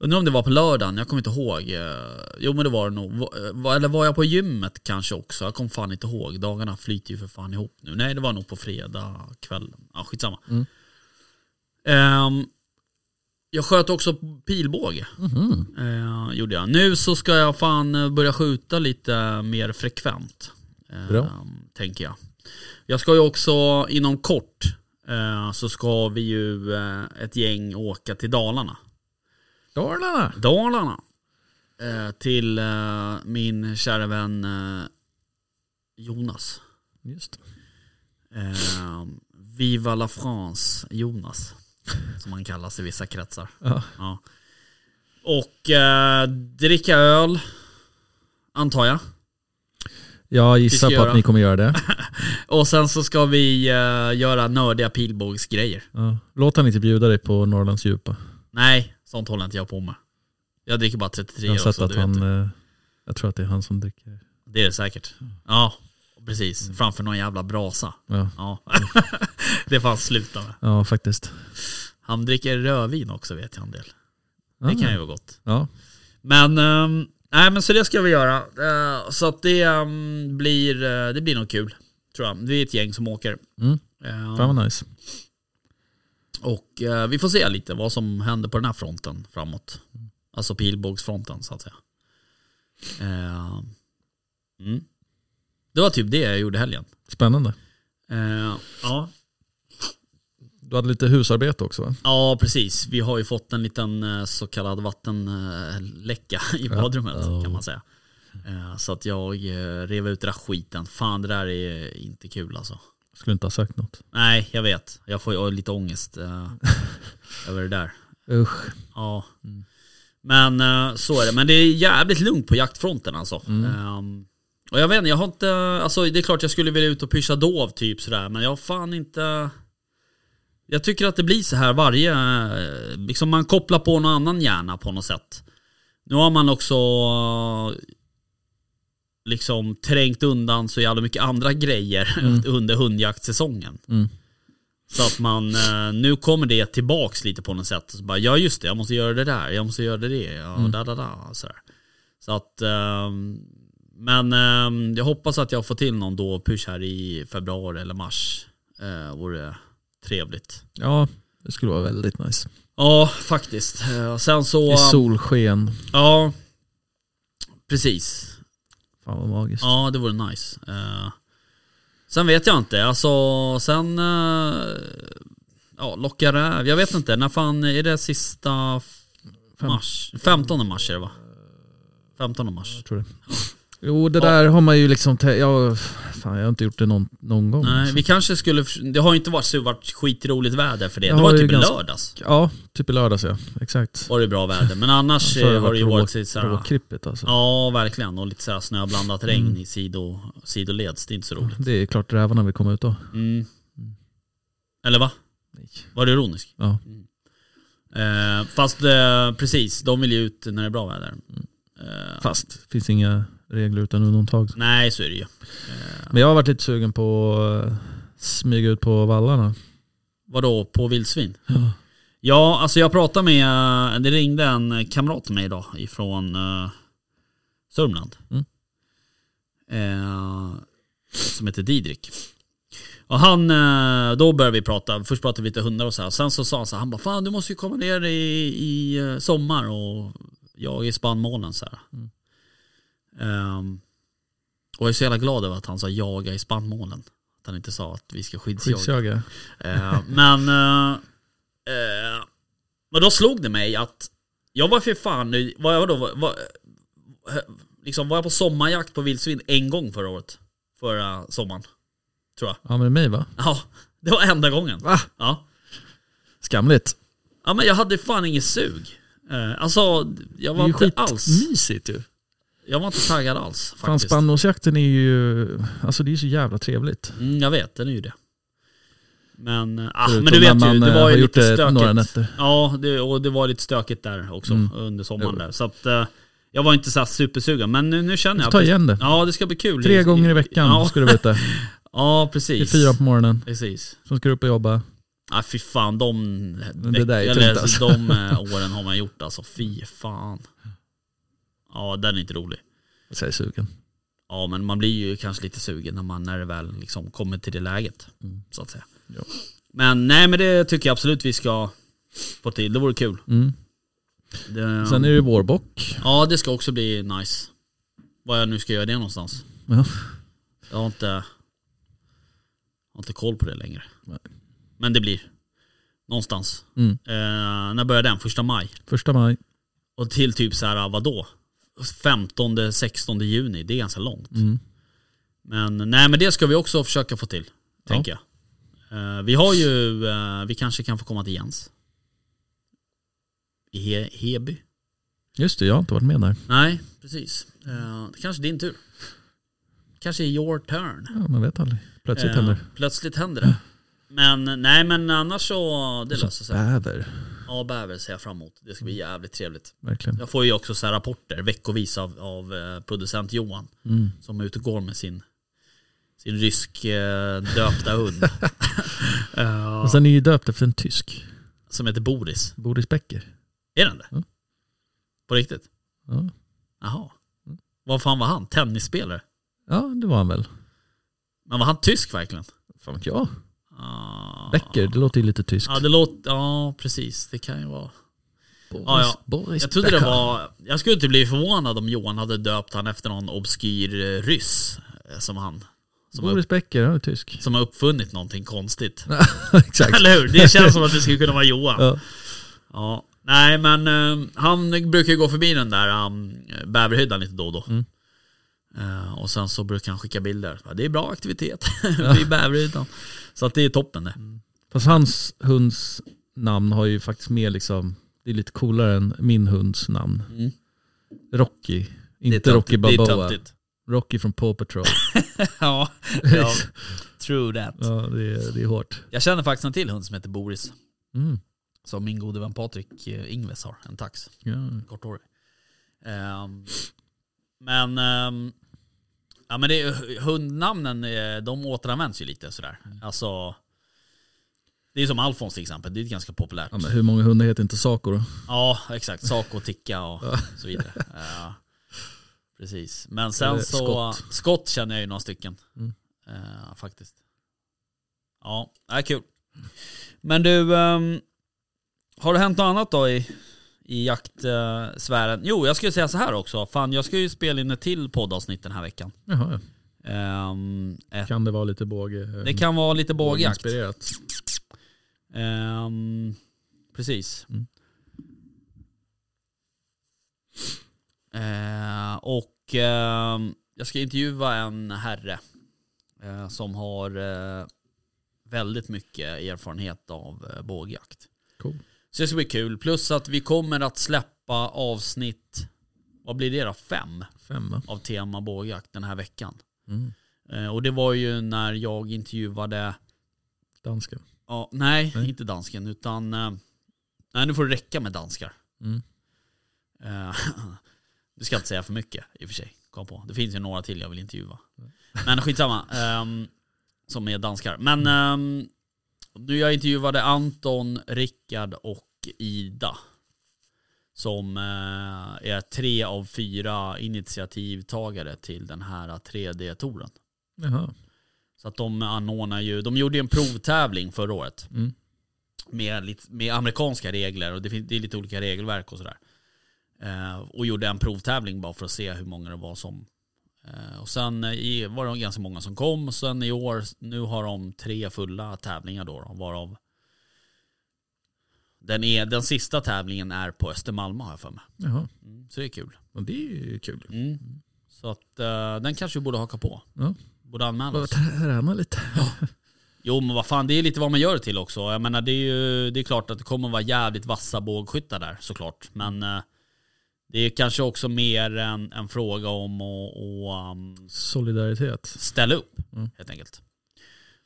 undrar om det var på lördagen, jag kommer inte ihåg. Eh, jo men det var det nog. Va- Eller var jag på gymmet kanske också? Jag kommer fan inte ihåg. Dagarna flyter ju för fan ihop nu. Nej det var nog på fredag kväll. Ja skitsamma. Mm. Ehm, jag sköt också pilbåge. Mhm. Eh, gjorde jag. Nu så ska jag fan eh, börja skjuta lite mer frekvent. Eh, Bra. Tänker jag. Jag ska ju också inom kort eh, så ska vi ju eh, ett gäng åka till Dalarna. Dalarna. Dalarna. Eh, till min kära vän Jonas. Just. Eh, Viva la France Jonas. Som han kallas i vissa kretsar. Ja. Ja. Och eh, dricka öl, antar jag. Jag gissar på göra. att ni kommer göra det. [laughs] Och sen så ska vi eh, göra nördiga pilbågsgrejer. Ja. Låt han inte bjuda dig på Norrlands djupa. Nej, sånt håller inte jag på med. Jag dricker bara 33 Jag har sett också, att han, eh, jag tror att det är han som dricker. Det är det säkert. Ja, precis. Framför någon jävla brasa. Ja, Ja. [laughs] det får han sluta med. ja faktiskt. Han dricker rödvin också vet jag en del. Det kan ju vara gott. Ja, Men, ehm, nej men så det ska vi göra. Eh, så att det ehm, blir, eh, det blir nog kul. Tror jag. Vi är ett gäng som åker. Mm. Eh, fan vad nice. och eh, vi får se lite vad som händer på den här fronten framåt. Alltså pilbågsfronten så att säga. Mm. Det var typ det jag gjorde helgen. Spännande. Eh, ja. Du hade lite husarbete också va? ja, precis. Vi har ju fått en liten eh, så kallad vattenläcka [laughs] i badrummet Ja. kan man säga. Eh, så att jag eh, rev ut den där skiten. Fan det där är inte kul alltså. Skulle inte ha sagt något. Nej, jag vet. Jag får ju lite ångest eh, [laughs] över det där. Usch. Ja. Men eh, så är det. Men det är jävligt lugnt på jaktfronten alltså. Mm. Och jag vet inte, jag har inte, alltså det är klart jag skulle vilja ut och pyscha dov typ sådär. Men jag har fan inte... Jag tycker att det blir så här varje, eh, liksom man kopplar på någon annan hjärna på något sätt. Nu har man också liksom trängt undan så jävla mycket andra grejer [laughs] under hundjaktsäsongen. Mm. Så att man, eh, nu kommer det tillbaks lite på något sätt. Så bara, ja just det, jag måste göra det där, jag måste göra det, ja, Mm. da, da, da, sådär. Så att, ehm, men ehm, jag hoppas att jag får till någon då push här i februari eller mars. Eh, vore trevligt. Ja, det skulle vara väldigt nice. Ja, faktiskt. Eh, sen så... I solsken. Ja, precis. Fan vad magiskt. Ja, det vore nice. Eh, sen vet jag inte, alltså sen... Uh, ja, locka räv. Jag vet inte, när fan är det sista mars? 15 mars är det va? 15 mars. Jag tror det. Jo det där har man ju liksom, jag, fan, jag har inte gjort det någon, någon gång. Nej, alltså. vi kanske skulle... Det har ju inte varit så varit skitroligt väder för det. Det var typ i ganska- lördags. Ja, typ i lördags ja. Exakt. Var det bra väder. Men annars Så eh, har det ju varit så såhär... råkrippigt alltså. Ja, verkligen. Och lite såhär snöblandat regn i sido, sidoleds. Det är inte så roligt. Det är klart rävarna vill komma ut då. Mm. Eller va? Nej. Var du ironisk? Ja. Eh, fast eh, precis, de vill ju ut när det är bra väder. Eh, Fast det finns inga regler utan undantag. Nej, så är det ju. Men jag har varit lite sugen på att smyga ut på vallarna. Vadå, på vildsvin? Ja. Ja, alltså jag pratade med, det ringde en kamrat till mig idag ifrån uh, Sörmland. Mm. Eh, som heter Didrik. Och han, eh, då började vi prata, först pratade vi lite hundar och så här. Sen så sa han så här, han bara fan du måste ju komma ner i, i sommar och jag är i spannmålen så här. Mm. Ehm, och jag är så jävla glad över att han sa jaga i spannmålen. Att han inte sa att vi ska skyddsjaga. Skyddsjaga. Eh, men, eh, eh, men då slog det mig att jag var för fan nu, var jag då, var, var, liksom var jag på sommarjakt på vildsvin en gång förra året? Förra sommaren. Tror jag. Ja det är mig va? Ja, det var enda gången. Va? Ja. Skamligt. ja, men jag hade fan ingen sug. Eh, alltså, jag Det var är ju inte alls, skitmysigt ju. Jag var inte taggad alls Fan spannmålsjakten är ju, alltså det är ju så jävla trevligt. Mm, jag vet, den är ju det. Men, ah, Förutom men du vet ju, det eh, var ju lite stökigt. några nätter. Ja, det, och det var lite stökigt där också Mm. under sommaren där. Så att eh, jag var inte så supersugen. Men nu, nu känner jag ta att det, igen det. Ja, det ska bli kul. Tre gånger i veckan Ja, ska du veta. [laughs] ja precis. fyra på morgonen. Precis. Sen ska du upp och jobba. Ja, fy fan, de, Men det där är eller, alltså. de eh, åren har man gjort alltså. Fy fan. Ja, den är inte rolig. Jag är sugen. Ja, men man blir ju kanske lite sugen när man när det väl liksom kommer till det läget. Mm. Så att säga. Ja. Men nej, men det tycker jag absolut vi ska få till. Det vore kul. Mm. Det, Sen är det vårbock. Ja, det ska också bli nice. Var jag nu ska göra det någonstans. Ja. Jag har inte, jag har inte koll på det längre. Nej. Men det blir någonstans. Mm. Eh, när börjar den? Första maj? Första maj. Och till typ så här, vadå? 15-16 juni, det är ganska långt. Mm. Men nej men det ska vi också försöka få till. Ja. Tänker jag. Eh, vi har ju, eh, vi kanske kan få komma till Jens. I He- Heby. Just det, jag har inte varit med där. Nej, precis. Eh, det kanske är din tur. kanske är your turn. Ja, man vet aldrig. Plötsligt händer Plötsligt händer det. Men nej men annars så, det löser sig. Bäver. Ja, bäver ser jag fram emot. Det ska bli jävligt trevligt. Verkligen. Jag får ju också så rapporter veckovis av, av eh, producent Johan. Mm. Som är ute och går med sin, sin rysk eh, döpta hund. [laughs] [laughs] Eh, Och sen är ju döpt efter en tysk. som heter Boris. Boris Becker. Är den det? Mm. På riktigt? Ja. Jaha. Vad fan var han? Tennisspelare? ja, det var han väl. Men var han tysk verkligen? Fan vet jag. Ah. Becker, det låter ju lite tyskt. Ja, det låter, ja precis. Det kan ju vara. Boris, Ja, ja. Boris Jag trodde det Becker. var, jag skulle inte bli förvånad om Johan hade döpt han efter någon obskyr eh, ryss. eh, Som han. Som Boris Becker, han är tysk. som har uppfunnit någonting konstigt. [laughs] Exakt. Eller hur? Det känns som att det skulle kunna vara Johan. Ja. Ja. Nej men eh, han brukar ju gå förbi den där um, bäverhyddan lite då och då. Mm. Eh, och sen så brukar han skicka bilder. Det är bra aktivitet [laughs] vid bäverhyddan. Så att det är toppen det. Fast hans hunds namn har ju faktiskt mer liksom, det är lite coolare än min hunds namn. Mm. Rocky. Inte Rocky töntigt, är Balboa. Rocky från Paw Patrol. [laughs] ja, ja, true that. ja, det är, det är hårt. Jag känner faktiskt en till hund som heter Boris. Mm. Som min gode vän Patrik eh, Ingves har, en tax. Ja. Korthårig. Ehm, men, ehm, ja men det, hundnamnen, eh, de återanvänds ju lite sådär. Alltså, det är som Alfons till exempel, det är ganska populärt. Ja, men hur många hundar heter inte Saco då? Ja, exakt. Saco, Ticka och så vidare. Ja, precis. Men sen Eller så, Skott. skott. känner jag ju några stycken. Mm. Eh, faktiskt. Ja, det är kul. Men du, ehm, har det hänt något annat då i, i jaktsfären? Jo, jag skulle säga så här också. Fan, jag ska ju spela in ett till poddavsnitt den här veckan. Jaha, ja. Ett, Kan det vara lite båge? det kan vara lite bågjakt. Ehm, precis. Mm. Eh, och ehm, jag ska intervjua en herre eh, som har eh, väldigt mycket erfarenhet av eh, bågjakt. Cool. Så det ska bli kul. Plus att vi kommer att släppa avsnitt, vad blir det då? Fem Fem av tema bågjakt den här veckan. Mm. Eh, och det var ju när jag intervjuade Danska. Ja, nej, Nej. inte dansken utan... eh, nej, nu får det räcka med danskar. Mm. [laughs] Uh, du ska inte säga för mycket i och för sig. Kom på. Det finns ju några till jag vill intervjua. Men skitsamma. Um, som är danskar. Men um, nu jag intervjuade Anton, Rickard och Ida. Som eh, är tre av fyra initiativtagare till den här 3D-touren. Jaha. Så att de anordnar ju, de gjorde ju en provtävling förra året. Mm. Med, med amerikanska regler och det, fin- det är lite olika regelverk och sådär. Eh, och gjorde en provtävling bara för att se hur många det var som... Eh, och sen eh, var det ganska många som kom. Och sen i år, nu har de tre fulla tävlingar då, varav den, är, den sista tävlingen är på Östermalm har jag för mig. Jaha. Mm, så det är kul. Och det är ju kul. Mm. Så att eh, den kanske vi borde haka på. Ja. Borde anmäla oss. träna lite. Jo men vad fan, det är lite vad man gör det till också. Jag menar det är ju det är klart att det kommer vara jävligt vassa bågskyttar där såklart. Men eh, det är kanske också mer en, en fråga om att att, um, Solidaritet. ställa upp Mm. helt enkelt.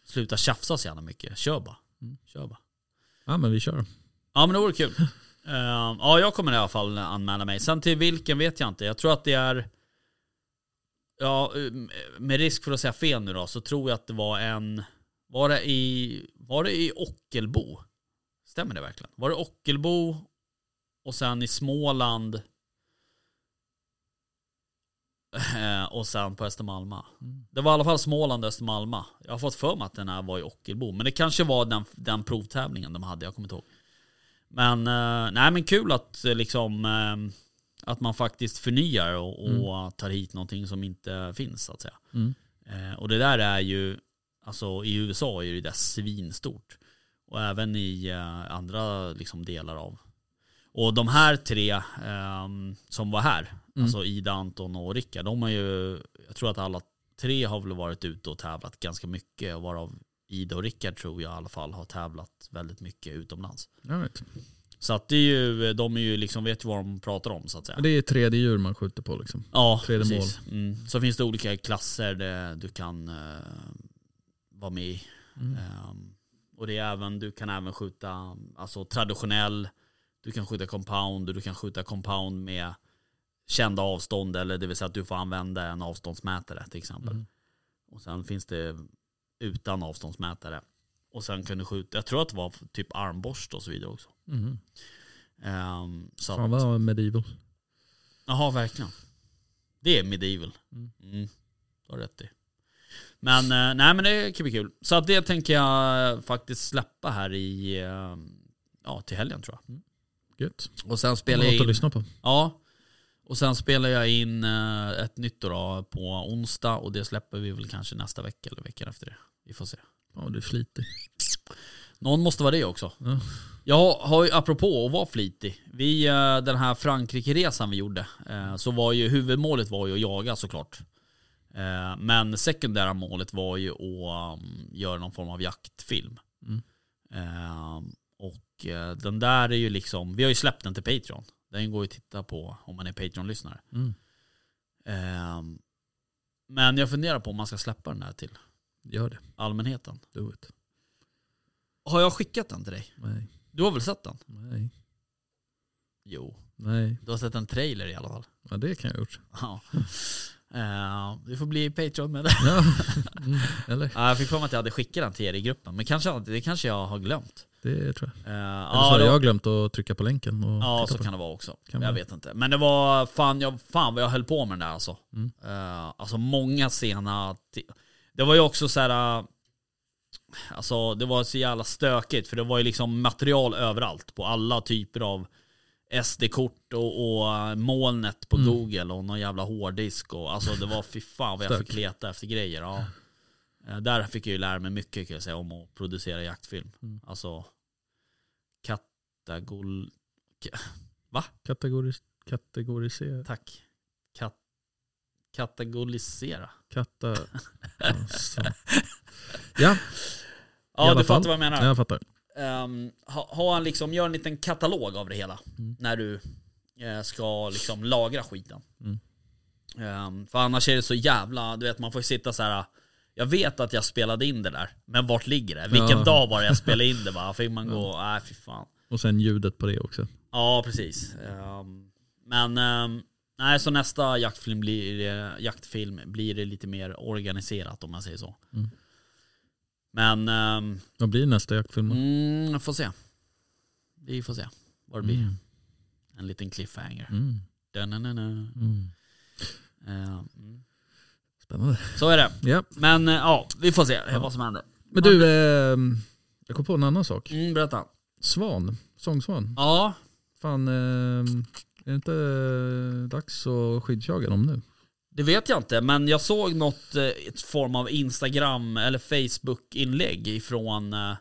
Sluta tjafsa så jävla mycket. Kör bara. Mm. Kör bara. Ja men vi kör. Ja men det vore kul. [laughs] Eh, ja jag kommer i alla fall anmäla mig. Sen till vilken vet jag inte. Jag tror att det är Ja, med risk för att säga fel nu då så tror jag att det var en Var det i Var det i Ockelbo? Stämmer det verkligen? Var det Ockelbo och sen i Småland och sen på Östermalma. Det var i alla fall Småland och Östermalma. Jag har fått för mig att den här var i Ockelbo. Men det kanske var den, den provtävlingen de hade, jag kommer inte ihåg. Men, eh, nej men kul att eh, liksom eh, Att man faktiskt förnyar och, och tar hit någonting som inte finns så att säga. Mm. Eh, och det där är ju Alltså i USA är ju det svinstort. Och även i eh, andra liksom, delar av Och de här tre ehm, som var här Alltså Ida, Anton och Rickard De har ju Jag tror att alla tre har väl varit ute och tävlat ganska mycket och Varav Ida och Rickard tror jag i alla fall har tävlat väldigt mycket utomlands All right. Så att det är ju, de är ju liksom, vet ju vad de pratar om så att säga. Det är tredje djur man skjuter på liksom. Ja, tredje precis. Mm. Så finns det olika klasser där du kan eh, vara med i. Mm. Ehm, och det är även, du kan även skjuta alltså, traditionell, du kan skjuta compound och du kan skjuta compound med kända avstånd eller det vill säga att du får använda en avståndsmätare till exempel. Mm. Och sen finns det utan avståndsmätare. Och sen kan du skjuta, jag tror att det var typ armborst och så vidare också. Mm. Ehm, så Fan att, vad medieval. Jaha, verkligen. Det är medieval. Mm. Mm. Du har rätt i. Men eh, nej men det kan bli kul. Så att det tänker jag faktiskt släppa här i, eh, ja till helgen tror jag. Gött. Och sen spelar jag något att in, lyssna på. ja. Och sen spelar jag in eh, ett nytt då, på onsdag och det släpper vi väl kanske nästa vecka eller veckan efter det. Vi får se. Ja, du är flitig. Någon måste vara det också. Ja. Jag har ju, apropå att vara flitig. Vi, eh, den här Frankrike-resan vi gjorde, eh, så var ju huvudmålet var ju att jaga såklart. Men sekundära målet var ju att um, göra någon form av jaktfilm. Mm. Och eh, den där är ju liksom, vi har ju släppt den till Patreon. Den går ju att titta på om man är Patreon-lyssnare. Mm. Eh, Men jag funderar på om man ska släppa den där till Gör det. allmänheten. Do it. Har jag skickat den till dig? Nej. Du har väl sett den? Nej. Jo. Nej. Du har sett en trailer i alla fall. Ja, det kan jag ha gjort. Ja. [laughs] Eh, du får bli Patreon med det. Ja. [laughs] Mm. Eller? Ja, jag fick för mig att jag hade skickat den till er i gruppen, men kanske, det kanske jag har glömt. Det tror jag. Eh, Eller så ja, har då, jag glömt att trycka på länken och ja så kan det vara också. Kan jag vara. vet inte. Men det var fan, jag, fan vad jag höll på med den där alltså. Mm. Eh, alltså många sena... Det var ju också så här. Alltså det var så jävla stökigt för det var ju liksom material överallt på alla typer av SD-kort och, och eh, molnet på Mm. Google och någon jävla hårddisk och alltså det var fy fan vad jag fick leta efter grejer. Ja. Eh, Där fick jag ju lära mig mycket kan jag säga om att producera jaktfilm. Mm. Alltså katagol... ka- [laughs] Kategoris kategorisera. Tack. Kat kategorisera. Katta... Alltså. [laughs] Ja, Ja, du fall. fattar vad jag menar. jag fattar. Um, ha, ha en liksom, gör en liten katalog av det hela. Mm. När du eh, ska liksom lagra skiten. Mm. Ehm, för annars är det så jävla, du vet man får sitta så här. Jag vet att jag spelade in det där, men vart ligger det? Vilken Ja. dag var det jag spelade in det? Bara? [laughs] Fick man gå, nej fy fan. Och sen ljudet på det också. Ja, precis. Ehm, men ehm, nej, så nästa jaktfilm blir, det- jaktfilm blir det lite mer organiserat om man säger så. Mm. Men, um, Vad blir nästa jaktfilm mm, får se. Vi får se vad det blir. Mm. En liten cliffhanger. Mm. Mm. Mm. Spännande. Så är det. Ja. Men eh, ja, vi får se Ja. vad som händer. Men du, eh, jag kom på en annan sak. Mm, berätta. Svan, sångsvan. Ja, Fan, eh, är det inte dags att skyddsjaga dem nu? Det vet jag inte. Men jag såg något, eh, ett form av Instagram eller Facebook-inlägg ifrån eh,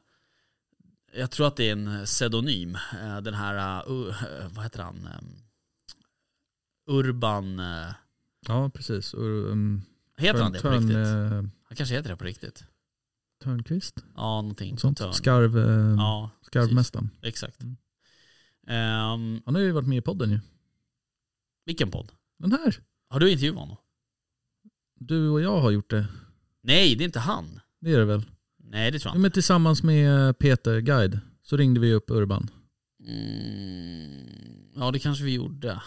jag tror att det är en pseudonym. Eh, Den här, U- eh, vad heter han? Urban, Ja, precis. Och, um, heter han det på riktigt? Han kanske heter det på riktigt. Törnqvist? Ja, någonting. Något sånt. Törn. Skarv, eh, Ja, skarvmästaren. exakt. Mm. Ehm, Han har ju varit med i podden ju. vilken podd? Den här. Har du intervjuat honom? Du och jag har gjort det. Nej, det är inte han. Det är det väl? Nej, det tror Ja, jag men tillsammans med Peter Guide så ringde vi upp Urban. Mm, ja, det kanske vi gjorde.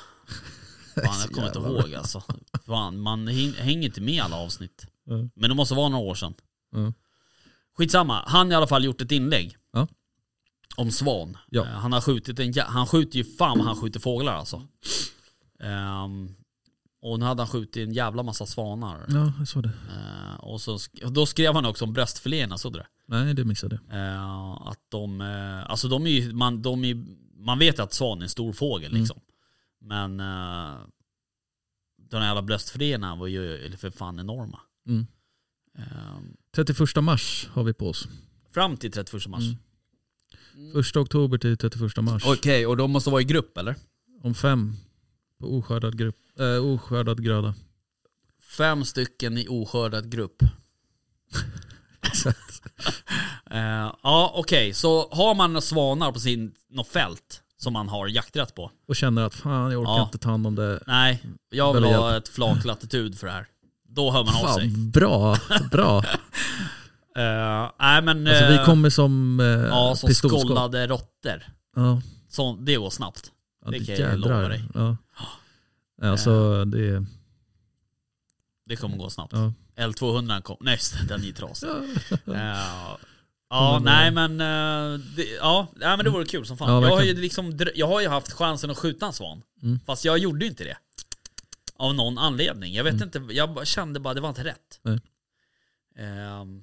[laughs] Fan, jag kommer inte ihåg alltså. Fan, man häng- hänger inte med i alla avsnitt. Ja. Men det måste vara några år sedan. Ja. Skitsamma, han har i alla fall gjort ett inlägg. Ja. Om svan. Ja. Eh, Han har skjutit en Han skjuter ju fan han skjuter fåglar alltså. Ehm, och nu hade han skjutit en jävla massa svanar. Ja, jag såg det. Eh, och så sk- och då skrev han också om bröstfiléerna, såg du det? Nej, det missade jag. Eh, att de, eh, alltså de är ju, man, de är, man vet att svan är en stor fågel Mm. liksom. Men eh, de här jävla bröstfiléerna var ju eller för fan enorma. Mm. Eh, 31 mars har vi på oss. fram till 31 mars. Mm. 1 oktober till 31 mars. Okej, och de måste vara i grupp eller? Om fem. På oskördad, grupp, äh, oskördad gröda. Fem stycken i oskördad grupp. Exakt. [laughs] Eh, ja okej, så har man svanar på sin, något fält som man har jakträtt på. Och känner att fan jag orkar Ja. inte ta hand om det. Nej, jag vill ha ett flak latitud för det här. Då hör man av sig. Fan, bra, bra. [laughs] Eh, nej men... Alltså, eh, vi kommer som, eh, Ja, som pistolskott. skållade råttor. Ja, Så, det går snabbt. Ja, Det det kan jag lova jädrar. dig. Ja. Alltså det, Det kommer gå snabbt. ja. L200 kom, nej den är trasig. Ja. [laughs] Ja, [laughs] nej men, det, ja, nej men det vore kul som fan. Ja, jag, har ju liksom, jag har ju haft chansen att skjuta en svan. Mm. Fast jag gjorde ju inte det. Av någon anledning. Jag vet Mm. inte, jag kände bara det var inte rätt. Ehm,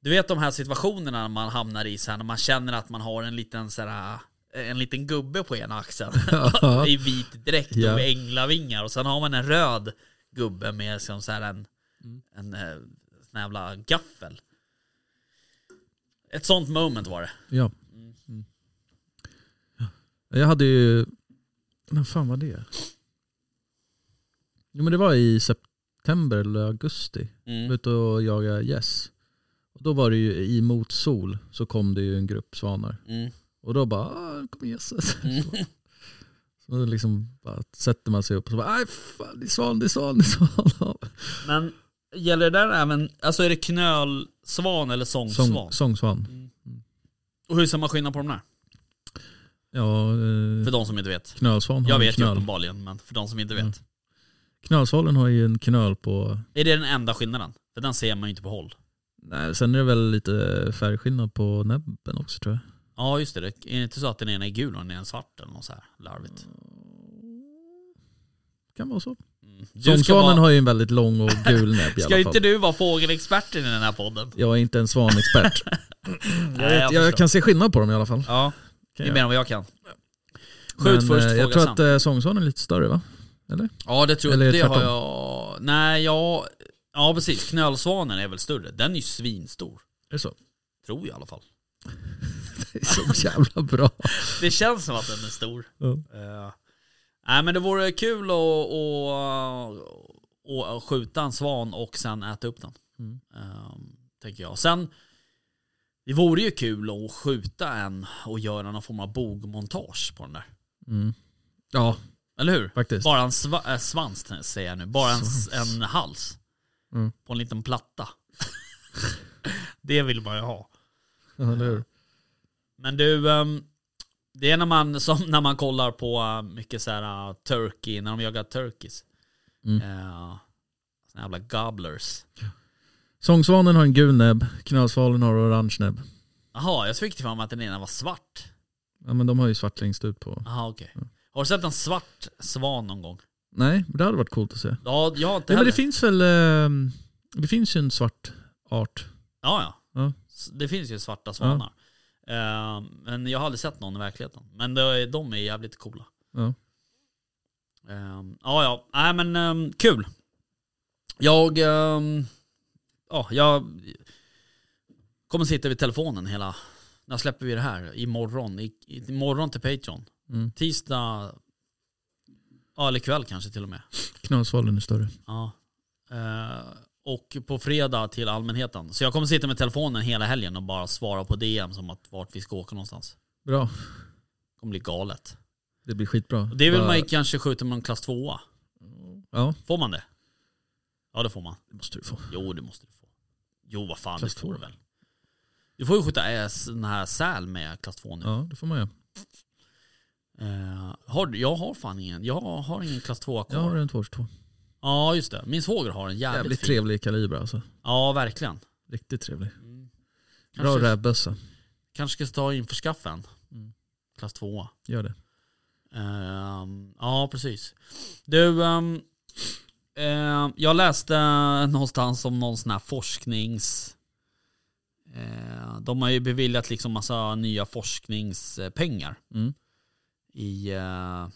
du vet de här situationerna man hamnar i så här, när man känner att man har en liten så här, en liten gubbe på ena axeln. [laughs] I vit dräkt och med änglavingar. Och sen har man en röd gubbe med som så här en, Mm. en eh, sån jävla gaffel. Ett sånt moment var det. Ja. Mm. Ja. Jag hade ju, när fan var det? Jo men det var i september eller augusti. Mm. Ute och jaga gäss. Och då var det ju i motsol så kom det ju en grupp svanar. Mm. Och då bara, ah, kom gässet. Mm. [laughs] Så liksom bara sätter man sig upp och så bara, aj fan det är svan, det är svan, det är svan. [laughs] Men gäller det där även, alltså är det knölsvan eller sångsvan? Sång, sångsvan. Och hur ser man skillnad på de där? Ja, eh, För de som inte vet. knölsvan har Jag vet ju knöl. uppenbarligen, men för de som inte vet. Mm. Knölsvalen har ju en knöl på, Är det den enda skillnaden? För den ser man ju inte på håll. nej sen är det väl lite färgskillnad på näbben också tror jag. Ja just det, det är inte så att den ena är gul och den ena är svart eller något så här larvigt. Kan vara så. Mm. Ska, Sångsvanen vara, har ju en väldigt lång och gul näbb i [laughs] ska alla fall. inte du vara fågelexperten i den här podden? Jag är inte en svanexpert. [laughs] jag, vet, jag kan se skillnad på dem i alla fall. Ja, det är mer än vad jag kan. Men, Skjut först, eh, fråga Jag tror att eh, sångsvanen är lite större va? Eller? Ja det tror Eller jag, det har tvärtom. jag... Nej jag... Ja precis, knölsvanen är väl större. Den är ju svinstor. Är det så? Tror jag i alla fall. Det [laughs] är så jävla bra. Det känns som att den är stor. Ja. Uh, nej men det vore kul att, att, att skjuta en svan och sen äta upp den. Mm. Ehm, tänker jag. Sen, det vore ju kul att skjuta en och göra någon form av bogmontage på den där. Mm. Ja, Eller hur? faktiskt. Bara en sva, äh, svans säger jag nu. Bara en, en hals. Mm. På en liten platta. [laughs] det vill man ju ha. Ja, eller hur? Men du, ehm, det är när man, [laughs] som när man kollar på uh, mycket så här uh, turkey, när de jagar turkeys. Mm. Uh, såna jävla gobblers. Sångsvanen har en gul näbb, knölsvalen har orange näbb. Jaha, jag fick till för mig att den ena var svart. Ja men de har ju svart längst ut på. Jaha okej. Har du sett en svart svan någon gång? Nej, men det hade varit coolt att se. Ja, jag har inte Ja, men heller. det finns väl, eh, det finns ju en svart art. Ja, ja. Ja. Det finns ju svarta svanar. Eh, men jag har aldrig sett någon i verkligheten. Men det, de är jävligt coola. Ja. Eh, ja, ja. Nej men ehm, kul. Jag... ehm, ja, jag kommer sitta vid telefonen hela... När släpper vi det här? Imorgon. I, i, imorgon till Patreon. Mm. Tisdag... Ja, eller kväll kanske till och med. Knölsvalen är större. Ja. Och på fredag till allmänheten. Så jag kommer sitta med telefonen hela helgen och bara svara på DM som att vart vi ska åka någonstans. Bra, Det kommer bli galet. det blir skitbra. Det vill Bara- man ju kanske skjuta med en klass 2 Ja, Får man det? Ja det får man. det måste du få. Jo det måste du få. Jo vad fan Klass det får du väl. Du får ju skjuta sån här säl med klass 2 nu. Ja, det får man göra. Eh, har, jag har fan ingen. Jag har ingen klass 2 kvar. Jag har en 222. Ja just det. Min svåger har en jävligt, Jävligt fin. trevlig kaliber alltså. Ja verkligen. Riktigt trevlig. Mm. Bra rävbössa. kanske ska ta in för skaffen. Mm. Klass 2 Gör det. Ehm, ja, precis. Du, ehm, ehm, jag läste någonstans om någon sån här forsknings... eh, de har ju beviljat liksom massa nya forskningspengar Mm. i, eh,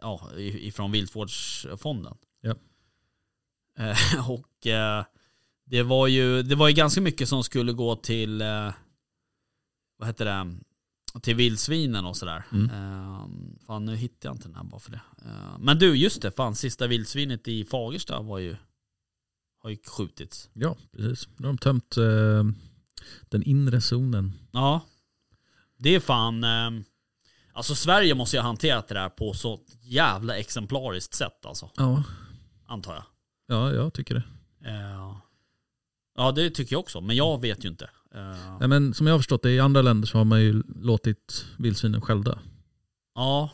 ja, ifrån Viltvårdsfonden. Ja. Eh, [laughs] och eh, det var ju det var ju ganska mycket som skulle gå till, eh, vad heter det, till vildsvinen och sådär. Mm. Eh, fan nu hittar jag inte den här bara för det. Eh, men du, just det, fan sista vildsvinet i Fagersta var ju, har ju skjutits. Ja, precis. Nu har de tömt eh, den inre zonen. Ja, Det är fan... Alltså Sverige måste ju ha hanterat det där på så jävla exemplariskt sätt alltså. Ja, Antar jag. ja jag tycker det. Eh, ja det tycker jag också, men jag vet ju inte. Nej, men som jag har förstått det, i andra länder så har man ju låtit vildsvinen själv dö. ja,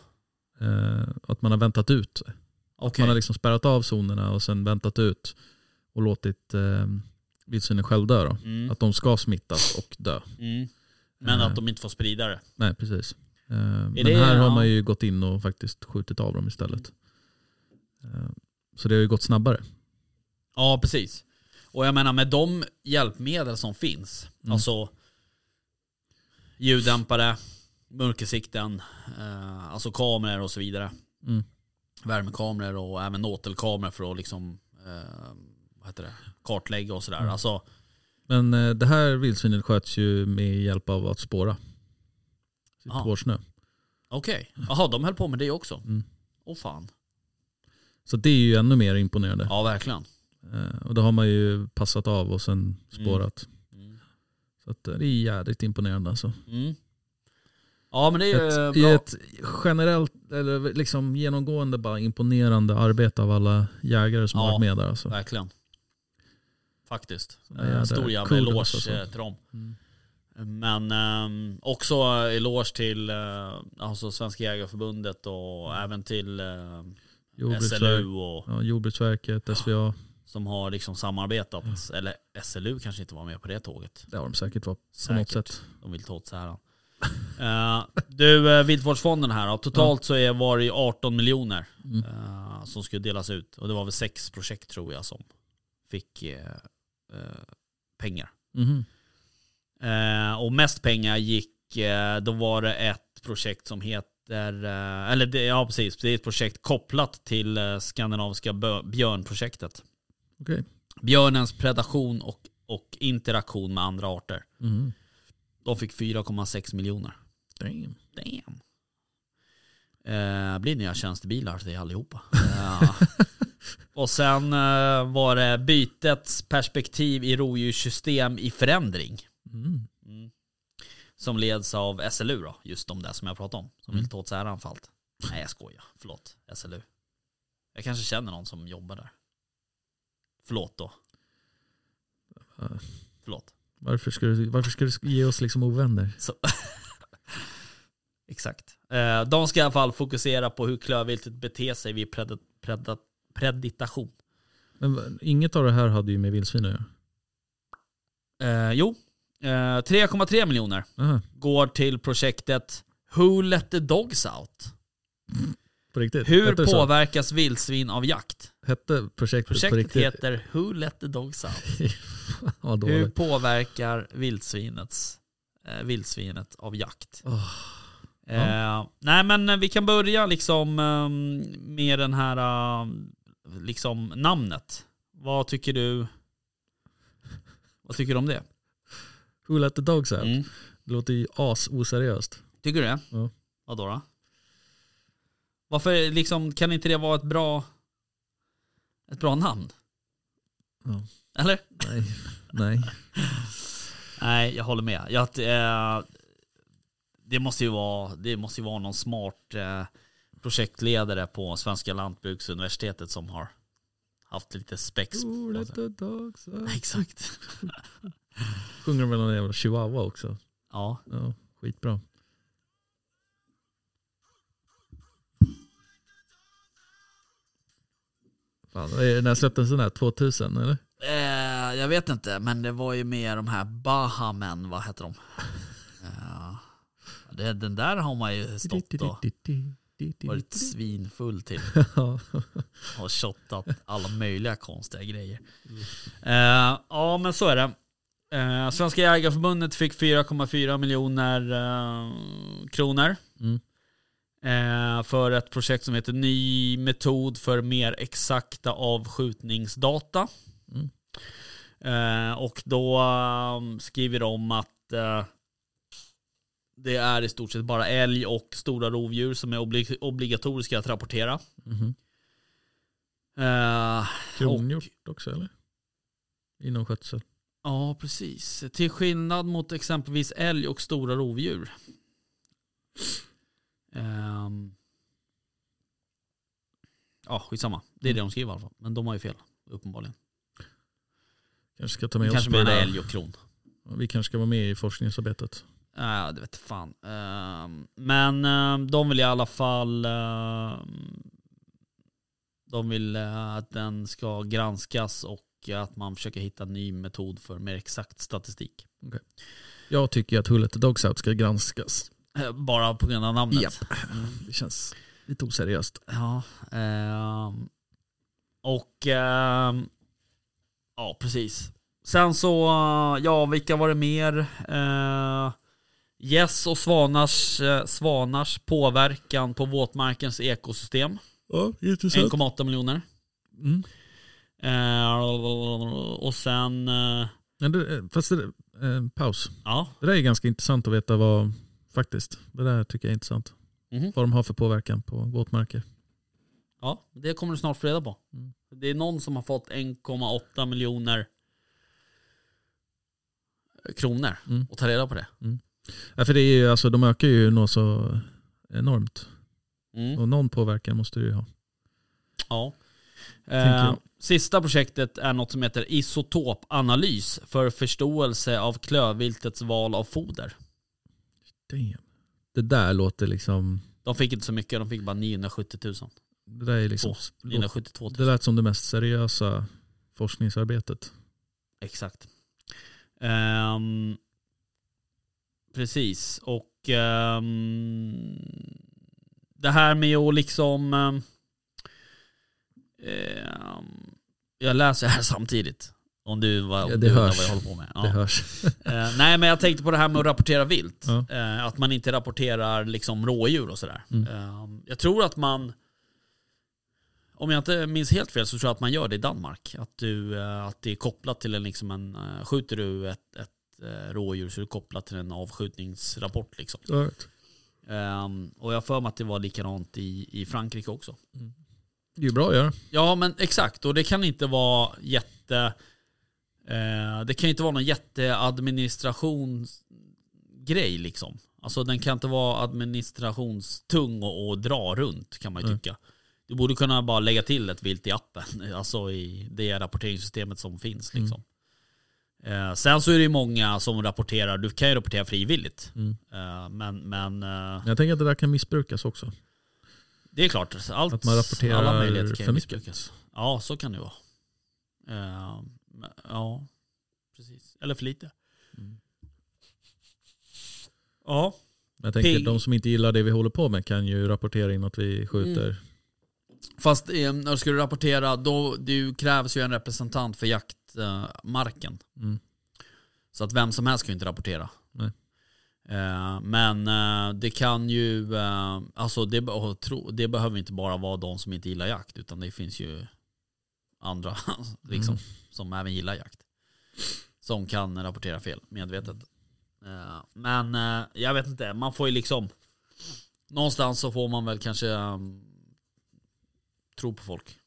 Eh, att man har väntat ut. okej. Man har liksom spärrat av zonerna och sen väntat ut och låtit eh, vildsvinen själv dö. Då. Mm, Att de ska smittas och dö. mm. Men att de inte får sprida det. Nej, precis. Eh, men det- här har man ju gått in och faktiskt skjutit av dem istället. Eh, så det har ju gått snabbare. Ja, precis. Och jag menar med de hjälpmedel som finns, Mm. alltså ljuddämpare, mörkersikten, eh, alltså kameror och så vidare. Mm. Värmekameror och även åtelkameror för att liksom, eh, vad heter det, kartlägga och sådär. Mm. Alltså, Men eh, det här vildsvinet sköts ju med hjälp av att spåra. Ja. hårsnö. okej. Jaha, de höll på med det också. Mm. Åh fan. Så det är ju ännu mer imponerande. Ja, verkligen. Eh, och då har man ju passat av och sen spårat. Mm. Så att, eh, det är jädrigt imponerande alltså. Mm. Ja, men det är ju Ett, I bra. ett generellt, eller liksom genomgående bara imponerande arbete av alla jägare som Ja. har varit med där alltså. Verkligen. Faktiskt. Eh, jädra Stor jävla eloge alltså. eh, till dem. Mm. Men ehm, också eloge till eh, alltså Svenska Jägareförbundet och även till eh, Jordbruksverk, SLU och, ja, Jordbruksverket, SVA. som har liksom samarbetat. Eller SLU kanske inte var med på det tåget. Det har de säkert varit på något Säkert. sätt. De vill ta åt sig här. [laughs] Eh, du, uh, Viltvårdsfonden här då. Totalt så är, var det ju 18 miljoner Mm. eh, som skulle delas ut. Och det var väl sex projekt tror jag som fick eh, eh, pengar. Mhm. Eh, och mest pengar gick, eh, då var det ett projekt som heter, eh, eller det, ja precis, det är ett projekt kopplat till skandinaviska björnprojektet. Okej. Björnens predation och, och interaktion med andra arter. Mhm. De fick 4,6 miljoner. Damn. Damn. Eh, blir nya tjänstebilar till allihopa. [laughs] Eh, och sen eh, var det bytets perspektiv i rovdjurssystem i förändring. Mm. Mm. Som leds av SLU då, just de där som jag pratade om. Som Mm. vill ta åt sig äran för allt. Nej jag skojar, förlåt. SLU. Jag kanske känner någon som jobbar där. Förlåt då. Ja. Förlåt. Varför ska, du, varför ska du ge oss liksom ovänner? [laughs] Exakt. Eh, de ska i alla fall fokusera på hur klövviltet beter sig vid pred pred preditation. Men inget av det här hade ju med vildsvin att göra. Eh, jo, 3,3 miljoner Aha, går till projektet Who let the dogs out? på riktigt? Hur Hette påverkas vildsvin av jakt? Hette projektet, Projektet heter Who let the dogs out? [laughs] ja, Hur påverkar vildsvinets, eh, vildsvinet av jakt? Åh, Eh, nej men eh, vi kan börja liksom eh, med den här eh, liksom namnet. Vad tycker du? Vad tycker du om det? Who let the dogs out? Mm. Det låter ju as oseriöst. Tycker du det? Ja. Vadå då? Varför liksom, kan inte det vara ett bra ett bra namn? Ja. Eller? Nej, nej. [laughs] Nej, jag håller med. Jag, eh, det, måste ju vara, det måste ju vara någon smart eh, projektledare på Svenska Lantbruksuniversitetet som har haft lite spex på let the dogs [laughs] out? Exakt. [laughs] Sjunger de väl någon jävla chihuahua också? Ja. Ja, skitbra. Fan, när släpptes den här? 2000 eller? Eh, jag vet inte, men det var ju mer de här Bahamen, vad heter de? Eh, det, den där har man ju stått och varit svinfull till. [laughs] Ja. och shottat alla möjliga konstiga grejer. Eh, ja, men så är det. Eh, Svenska Jägareförbundet fick 4,4 miljoner eh, kronor. Mm. Eh, för ett projekt som heter Ny metod för mer exakta avskjutningsdata. Mm. Eh, och då eh, skriver de att eh, det är i stort sett bara älg och stora rovdjur som är oblig- obligatoriska att rapportera. Eh, Kronhjort också eller? Inom skötsel. Ja, precis. Till skillnad mot exempelvis älg och stora rovdjur Ehm. ja, skitsamma. Det är Mm. det de skriver i alla fall. Men de har ju fel, uppenbarligen. Kanske ska ta med Kanske oss menar älg och kron. Vi kanske ska vara med i forskningsarbetet. Ja, det vet fan. Ehm, men ehm, de vill i alla fall... de vill eh, att den ska granskas och att man försöker hitta en ny metod för mer exakt statistik. Jag tycker att Hullet Dogs Out ska granskas. Eh, Bara på grund av namnet. Japp. Det känns lite oseriöst. Ja. ehm, och... ehm, ja, precis. Sen så, eh, ja, vilka var det mer? Uh, Gäss och svanars, eh, svanars påverkan på våtmarkens ekosystem. Ja, intressant. 1,8 miljoner. Mm. Eh, och sen, eh, Men det, fast det, eh, paus. ja. Det där är ganska intressant att veta vad, faktiskt. Det där tycker jag är intressant. Mhm. Vad de har för påverkan på våtmarker. Ja, det kommer du snart få reda på. Mm. Det är någon som har fått 1,8 miljoner kronor Mm. och ta reda på det. Ja, för det är ju, alltså, de ökar ju något så enormt. Mm. Och någon påverkan måste du ju ha. Ja. Eh, sista projektet är något som heter isotopanalys för förståelse av klövviltets val av foder. Damn. Det där låter liksom, De fick inte så mycket, de fick bara 970 000. det där är liksom, Två. 972 000. det lät som det mest seriösa forskningsarbetet. Exakt. Ehm, precis, och ehm, det här med att liksom... ehm, ehm, jag läser här samtidigt. Om du vad, Ja, det du hörs. vad jag håller på med. Ja. Det hörs. [laughs] Eh, nej men jag tänkte på det här med att rapportera vilt. Ja. Eh, att man inte rapporterar liksom rådjur och sådär. Mm. Eh, jag tror att man, om jag inte minns helt fel så tror jag att man gör det i Danmark. Att, du, eh, att det är kopplat till en, liksom en eh, skjuter du ett, ett eh, rådjur så är det kopplat till en avskjutningsrapport. Liksom. Alright. Eh, och jag har för mig att det var likadant i, i Frankrike också. Det är ju bra att göra. Ja men exakt, och det kan inte vara jätte... Eh, det kan inte vara någon jätteadministrationsgrej liksom. Alltså den kan inte vara administrationstung och, och dra runt kan man ju Mm. tycka. Du borde kunna bara lägga till ett vilt i appen, [laughs] alltså i det rapporteringssystemet som finns Mm. liksom. Eh, sen så är det ju många som rapporterar, du kan ju rapportera frivilligt. Mm. Eh, men men eh, Jag tänker att det där kan missbrukas också. Det är klart, allt, Att man rapporterar alla möjligheter kan för missbrukas. Ja, så kan det vara. Eh, men- ja, precis. Eller för lite. Mm. Ja. Jag tänker att de som inte gillar det vi håller på med kan ju rapportera in att vi skjuter. Fast eh, när ska du rapportera, då du krävs ju en representant för jaktmarken. Mm. Så att vem som helst kan ju inte rapportera. Nej. Eh, men eh, det kan ju, eh, alltså det, det behöver inte bara vara de som inte gillar jakt, utan det finns ju andra [laughs] liksom, Mm. som även gillar jakt. Som kan rapportera fel medvetet. Eh, men eh, jag vet inte, man får ju liksom, någonstans så får man väl kanske um, tro på folk.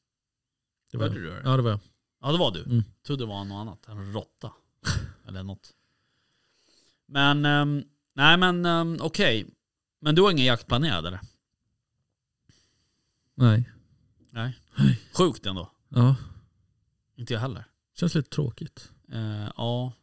Det var, du det? ja det var jag. Ja det var du. Mm. Trodde det var något annat. En råtta. [laughs] Eller något. Men, ehm, nej men um, okej. Men du har ingen jakt planerad eller? Nej. Nej. Sjukt ändå. Ja, Inte jag heller. känns lite tråkigt. Eh, ja.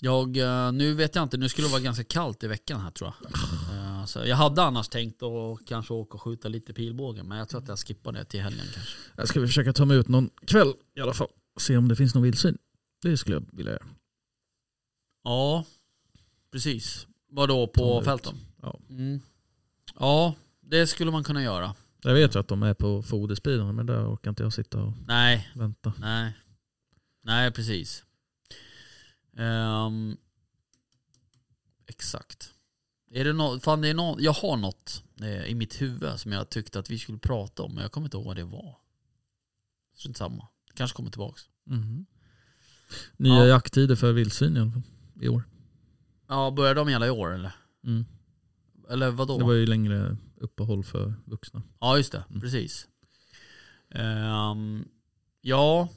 Jag, eh, nu vet jag inte, nu skulle det vara ganska kallt i veckan här tror jag. Eh, så jag hade annars tänkt att kanske åka och skjuta lite pilbåge, men jag tror att jag skippar det till helgen kanske. Jag ska vi försöka ta mig ut någon kväll i alla fall. Se om det finns någon vildsvin. Det skulle jag vilja göra. Ja, precis. Vadå, på fälten? Ja. Mm. Ja, det skulle man kunna göra. Jag vet ju att de är på foderspilen men där orkar inte jag sitta och Nej, vänta. nej. Nej, precis. Ehm, exakt. Är det något, fan det är något, jag har något eh, i mitt huvud som jag tyckte att vi skulle prata om, men jag kommer inte ihåg vad det var. Strunt samma. Kanske kommer tillbaks. Mhm. Nya Ja. jakttider för vildsvin. I år. Ja, börjar de gälla i år eller? Mm. Eller vadå? Det var ju längre uppehåll för vuxna. Ja, just det. Mm. Precis. Ehm, ja,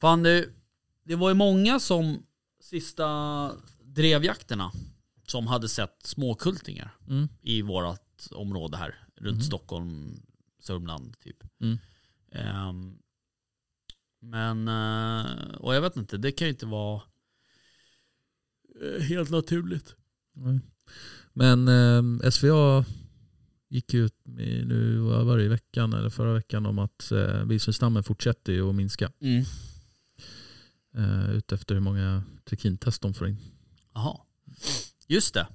fan det, det var ju många som sista drevjakterna som hade sett småkultingar Mm. i vårt område här. Runt Mhm. Stockholm, Sörmland typ. Mm. Ehm, men, eh, och jag vet inte, det kan ju inte vara helt naturligt. Nej. Men eh, SVA gick ut med, nu var det i veckan eller förra veckan om att eh, vildsvinsstammen fortsätter ju att minska. Mm. Eh, utefter hur många trikintest de får in. Jaha. Just det.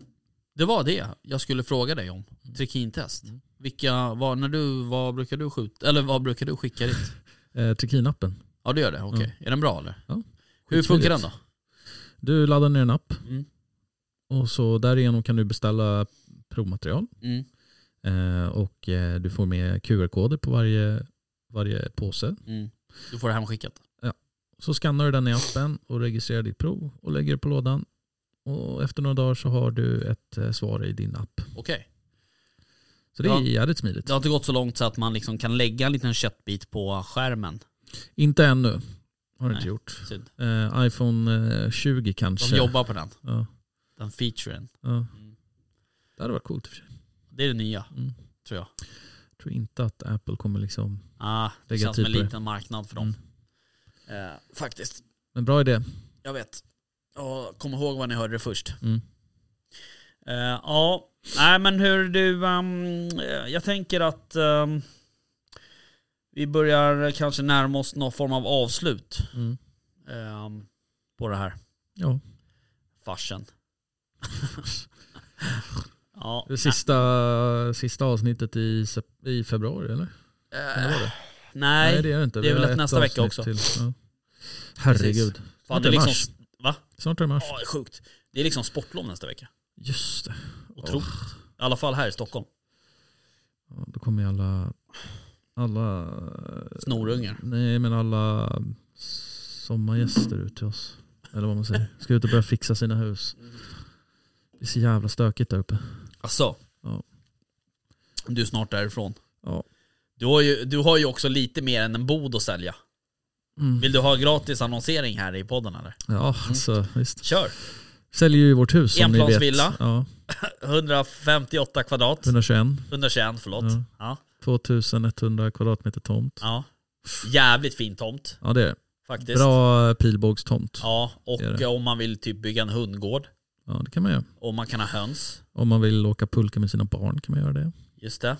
Det var det jag skulle fråga dig om. Trikintest. Mm. Vilka, vad, när du, vad brukar du skjuta, eller vad brukar du skicka dit? Eh, Trikinappen. Ja du gör det, okej. Är den bra eller? Ja. Hur funkar den då? Du laddar ner en app Mm. och så därigenom kan du beställa provmaterial. Mm. Eh, och eh, du får med QR-koder på varje, varje påse. Mm. Du får det hemskickat. Så skannar du den i appen och registrerar ditt prov och lägger det på lådan. Och efter några dagar så har du ett eh, svar i din app. Okej. Så det är Ja. jävligt smidigt. Det har inte gått så långt så att man liksom kan lägga en liten köttbit på skärmen. Inte ännu. Har det inte gjort. Synd. Eh, iPhone eh, 20 kanske. De jobbar på den. Ja, Den featuren. ja. Mm. Det hade varit coolt i och för sig. Det är det nya, Mm. tror jag. Jag tror inte att Apple kommer liksom... Ah, det känns som en liten marknad för dem. Mm. Eh, faktiskt. Men bra idé. Jag vet. Och kom ihåg vad ni hörde det först. Mm. Eh, ja, nej men hur du, eh, jag tänker att ehm, vi börjar kanske närma oss någon form av avslut Mm. ehm, på det här Ja. farsen. [laughs] ja, Det sista, sista avsnittet i, i februari eller? Det vara det? nej, det är det inte. det är väl ett nästa vecka också. Till. Ja. Herregud. fan, Snart det är liksom, mars. va? Snart är det mars. Ja, sjukt. Det är liksom sportlov nästa vecka. Just det. Otroligt. I alla fall här i Stockholm. Ja, då kommer ju alla, alla Snorungar. Nej men alla sommargäster ut till oss. Eller vad man säger. Ska ut och börja fixa sina hus. Det är så jävla stökigt där uppe. Alltså. Ja. Du är snart därifrån. Ja. Du har, ju, du har ju också lite mer än en bod att sälja. Mm. Vill du ha gratis annonsering här i podden eller? Ja alltså visst. Kör! Säljer ju vårt hus som ni vet. Enplansvilla. Ja, [laughs] 158 kvadrat. 121. 121 förlåt. Ja. Ja. 2100 kvadratmeter tomt. ja. Jävligt fin tomt Ja det är det. faktiskt. Bra pilbågstomt. Ja, och Det är det. om man vill typ bygga en hundgård. Ja det kan man göra. Och man kan ha höns. Om man vill åka pulka med sina barn kan man göra det. Just det.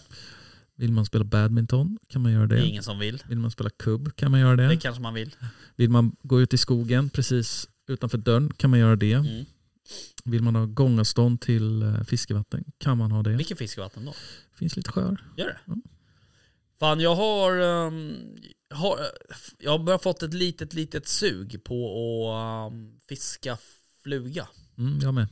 Vill man spela badminton kan man göra Det är det. ingen som vill. Vill man spela kubb kan man göra det. Det kanske man vill. Vill man gå ut i skogen precis utanför dörren kan man göra det. Mm. Vill man ha gångavstånd till eh, fiskevatten kan man ha det. Vilket fiskevatten då? finns lite sjöar. Gör det? Mm. Fan jag har, ehm, har, jag har börjat fått ett litet litet sug på att ehm, fiska fluga. Mm, jag med.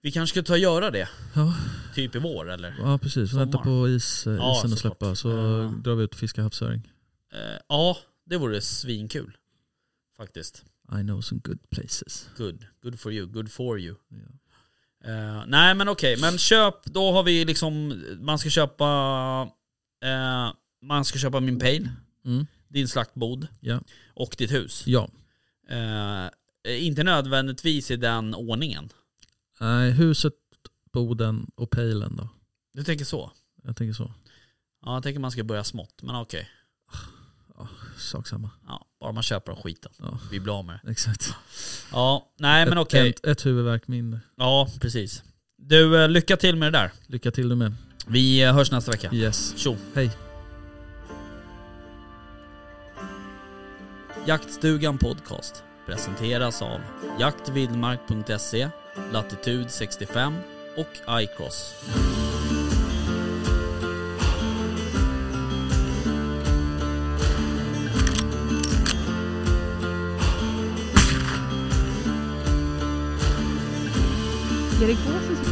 Vi kanske ska ta och göra det, Ja, typ i vår eller? ja precis. Sommar. Vänta på is, eh, Ja, isen att såklart. släppa så Ja. drar vi ut och fiskar havsöring. Eh, ja, det vore svinkul. Faktiskt. I know some good places. Good. Good for you. Good for you. Ja. Eh, nej men okej, men köp, då har vi liksom, man ska köpa, eh, man ska köpa min pale, Mm. din slaktbod Ja. och ditt hus. ja. Eh, inte nödvändigtvis i den ordningen. Nej, huset, boden och pejlen då. Du tänker så? Jag tänker så. Ja, jag tänker man ska börja smått, men okej. Sak samma. Ja, bara man köper den skiten. Ja. Vi blir av med det. Exakt. Ja, nej men Ett- okej. Ett, ett huvudvärk mindre. Ja, precis. Du, eh, lycka till med det där. Lycka till du med. Vi eh, hörs nästa vecka. Yes. Tjo! Hej. Jaktstugan Podcast presenteras av jaktvildmark.se, Latitude 65 och iCross. Erik Gåsen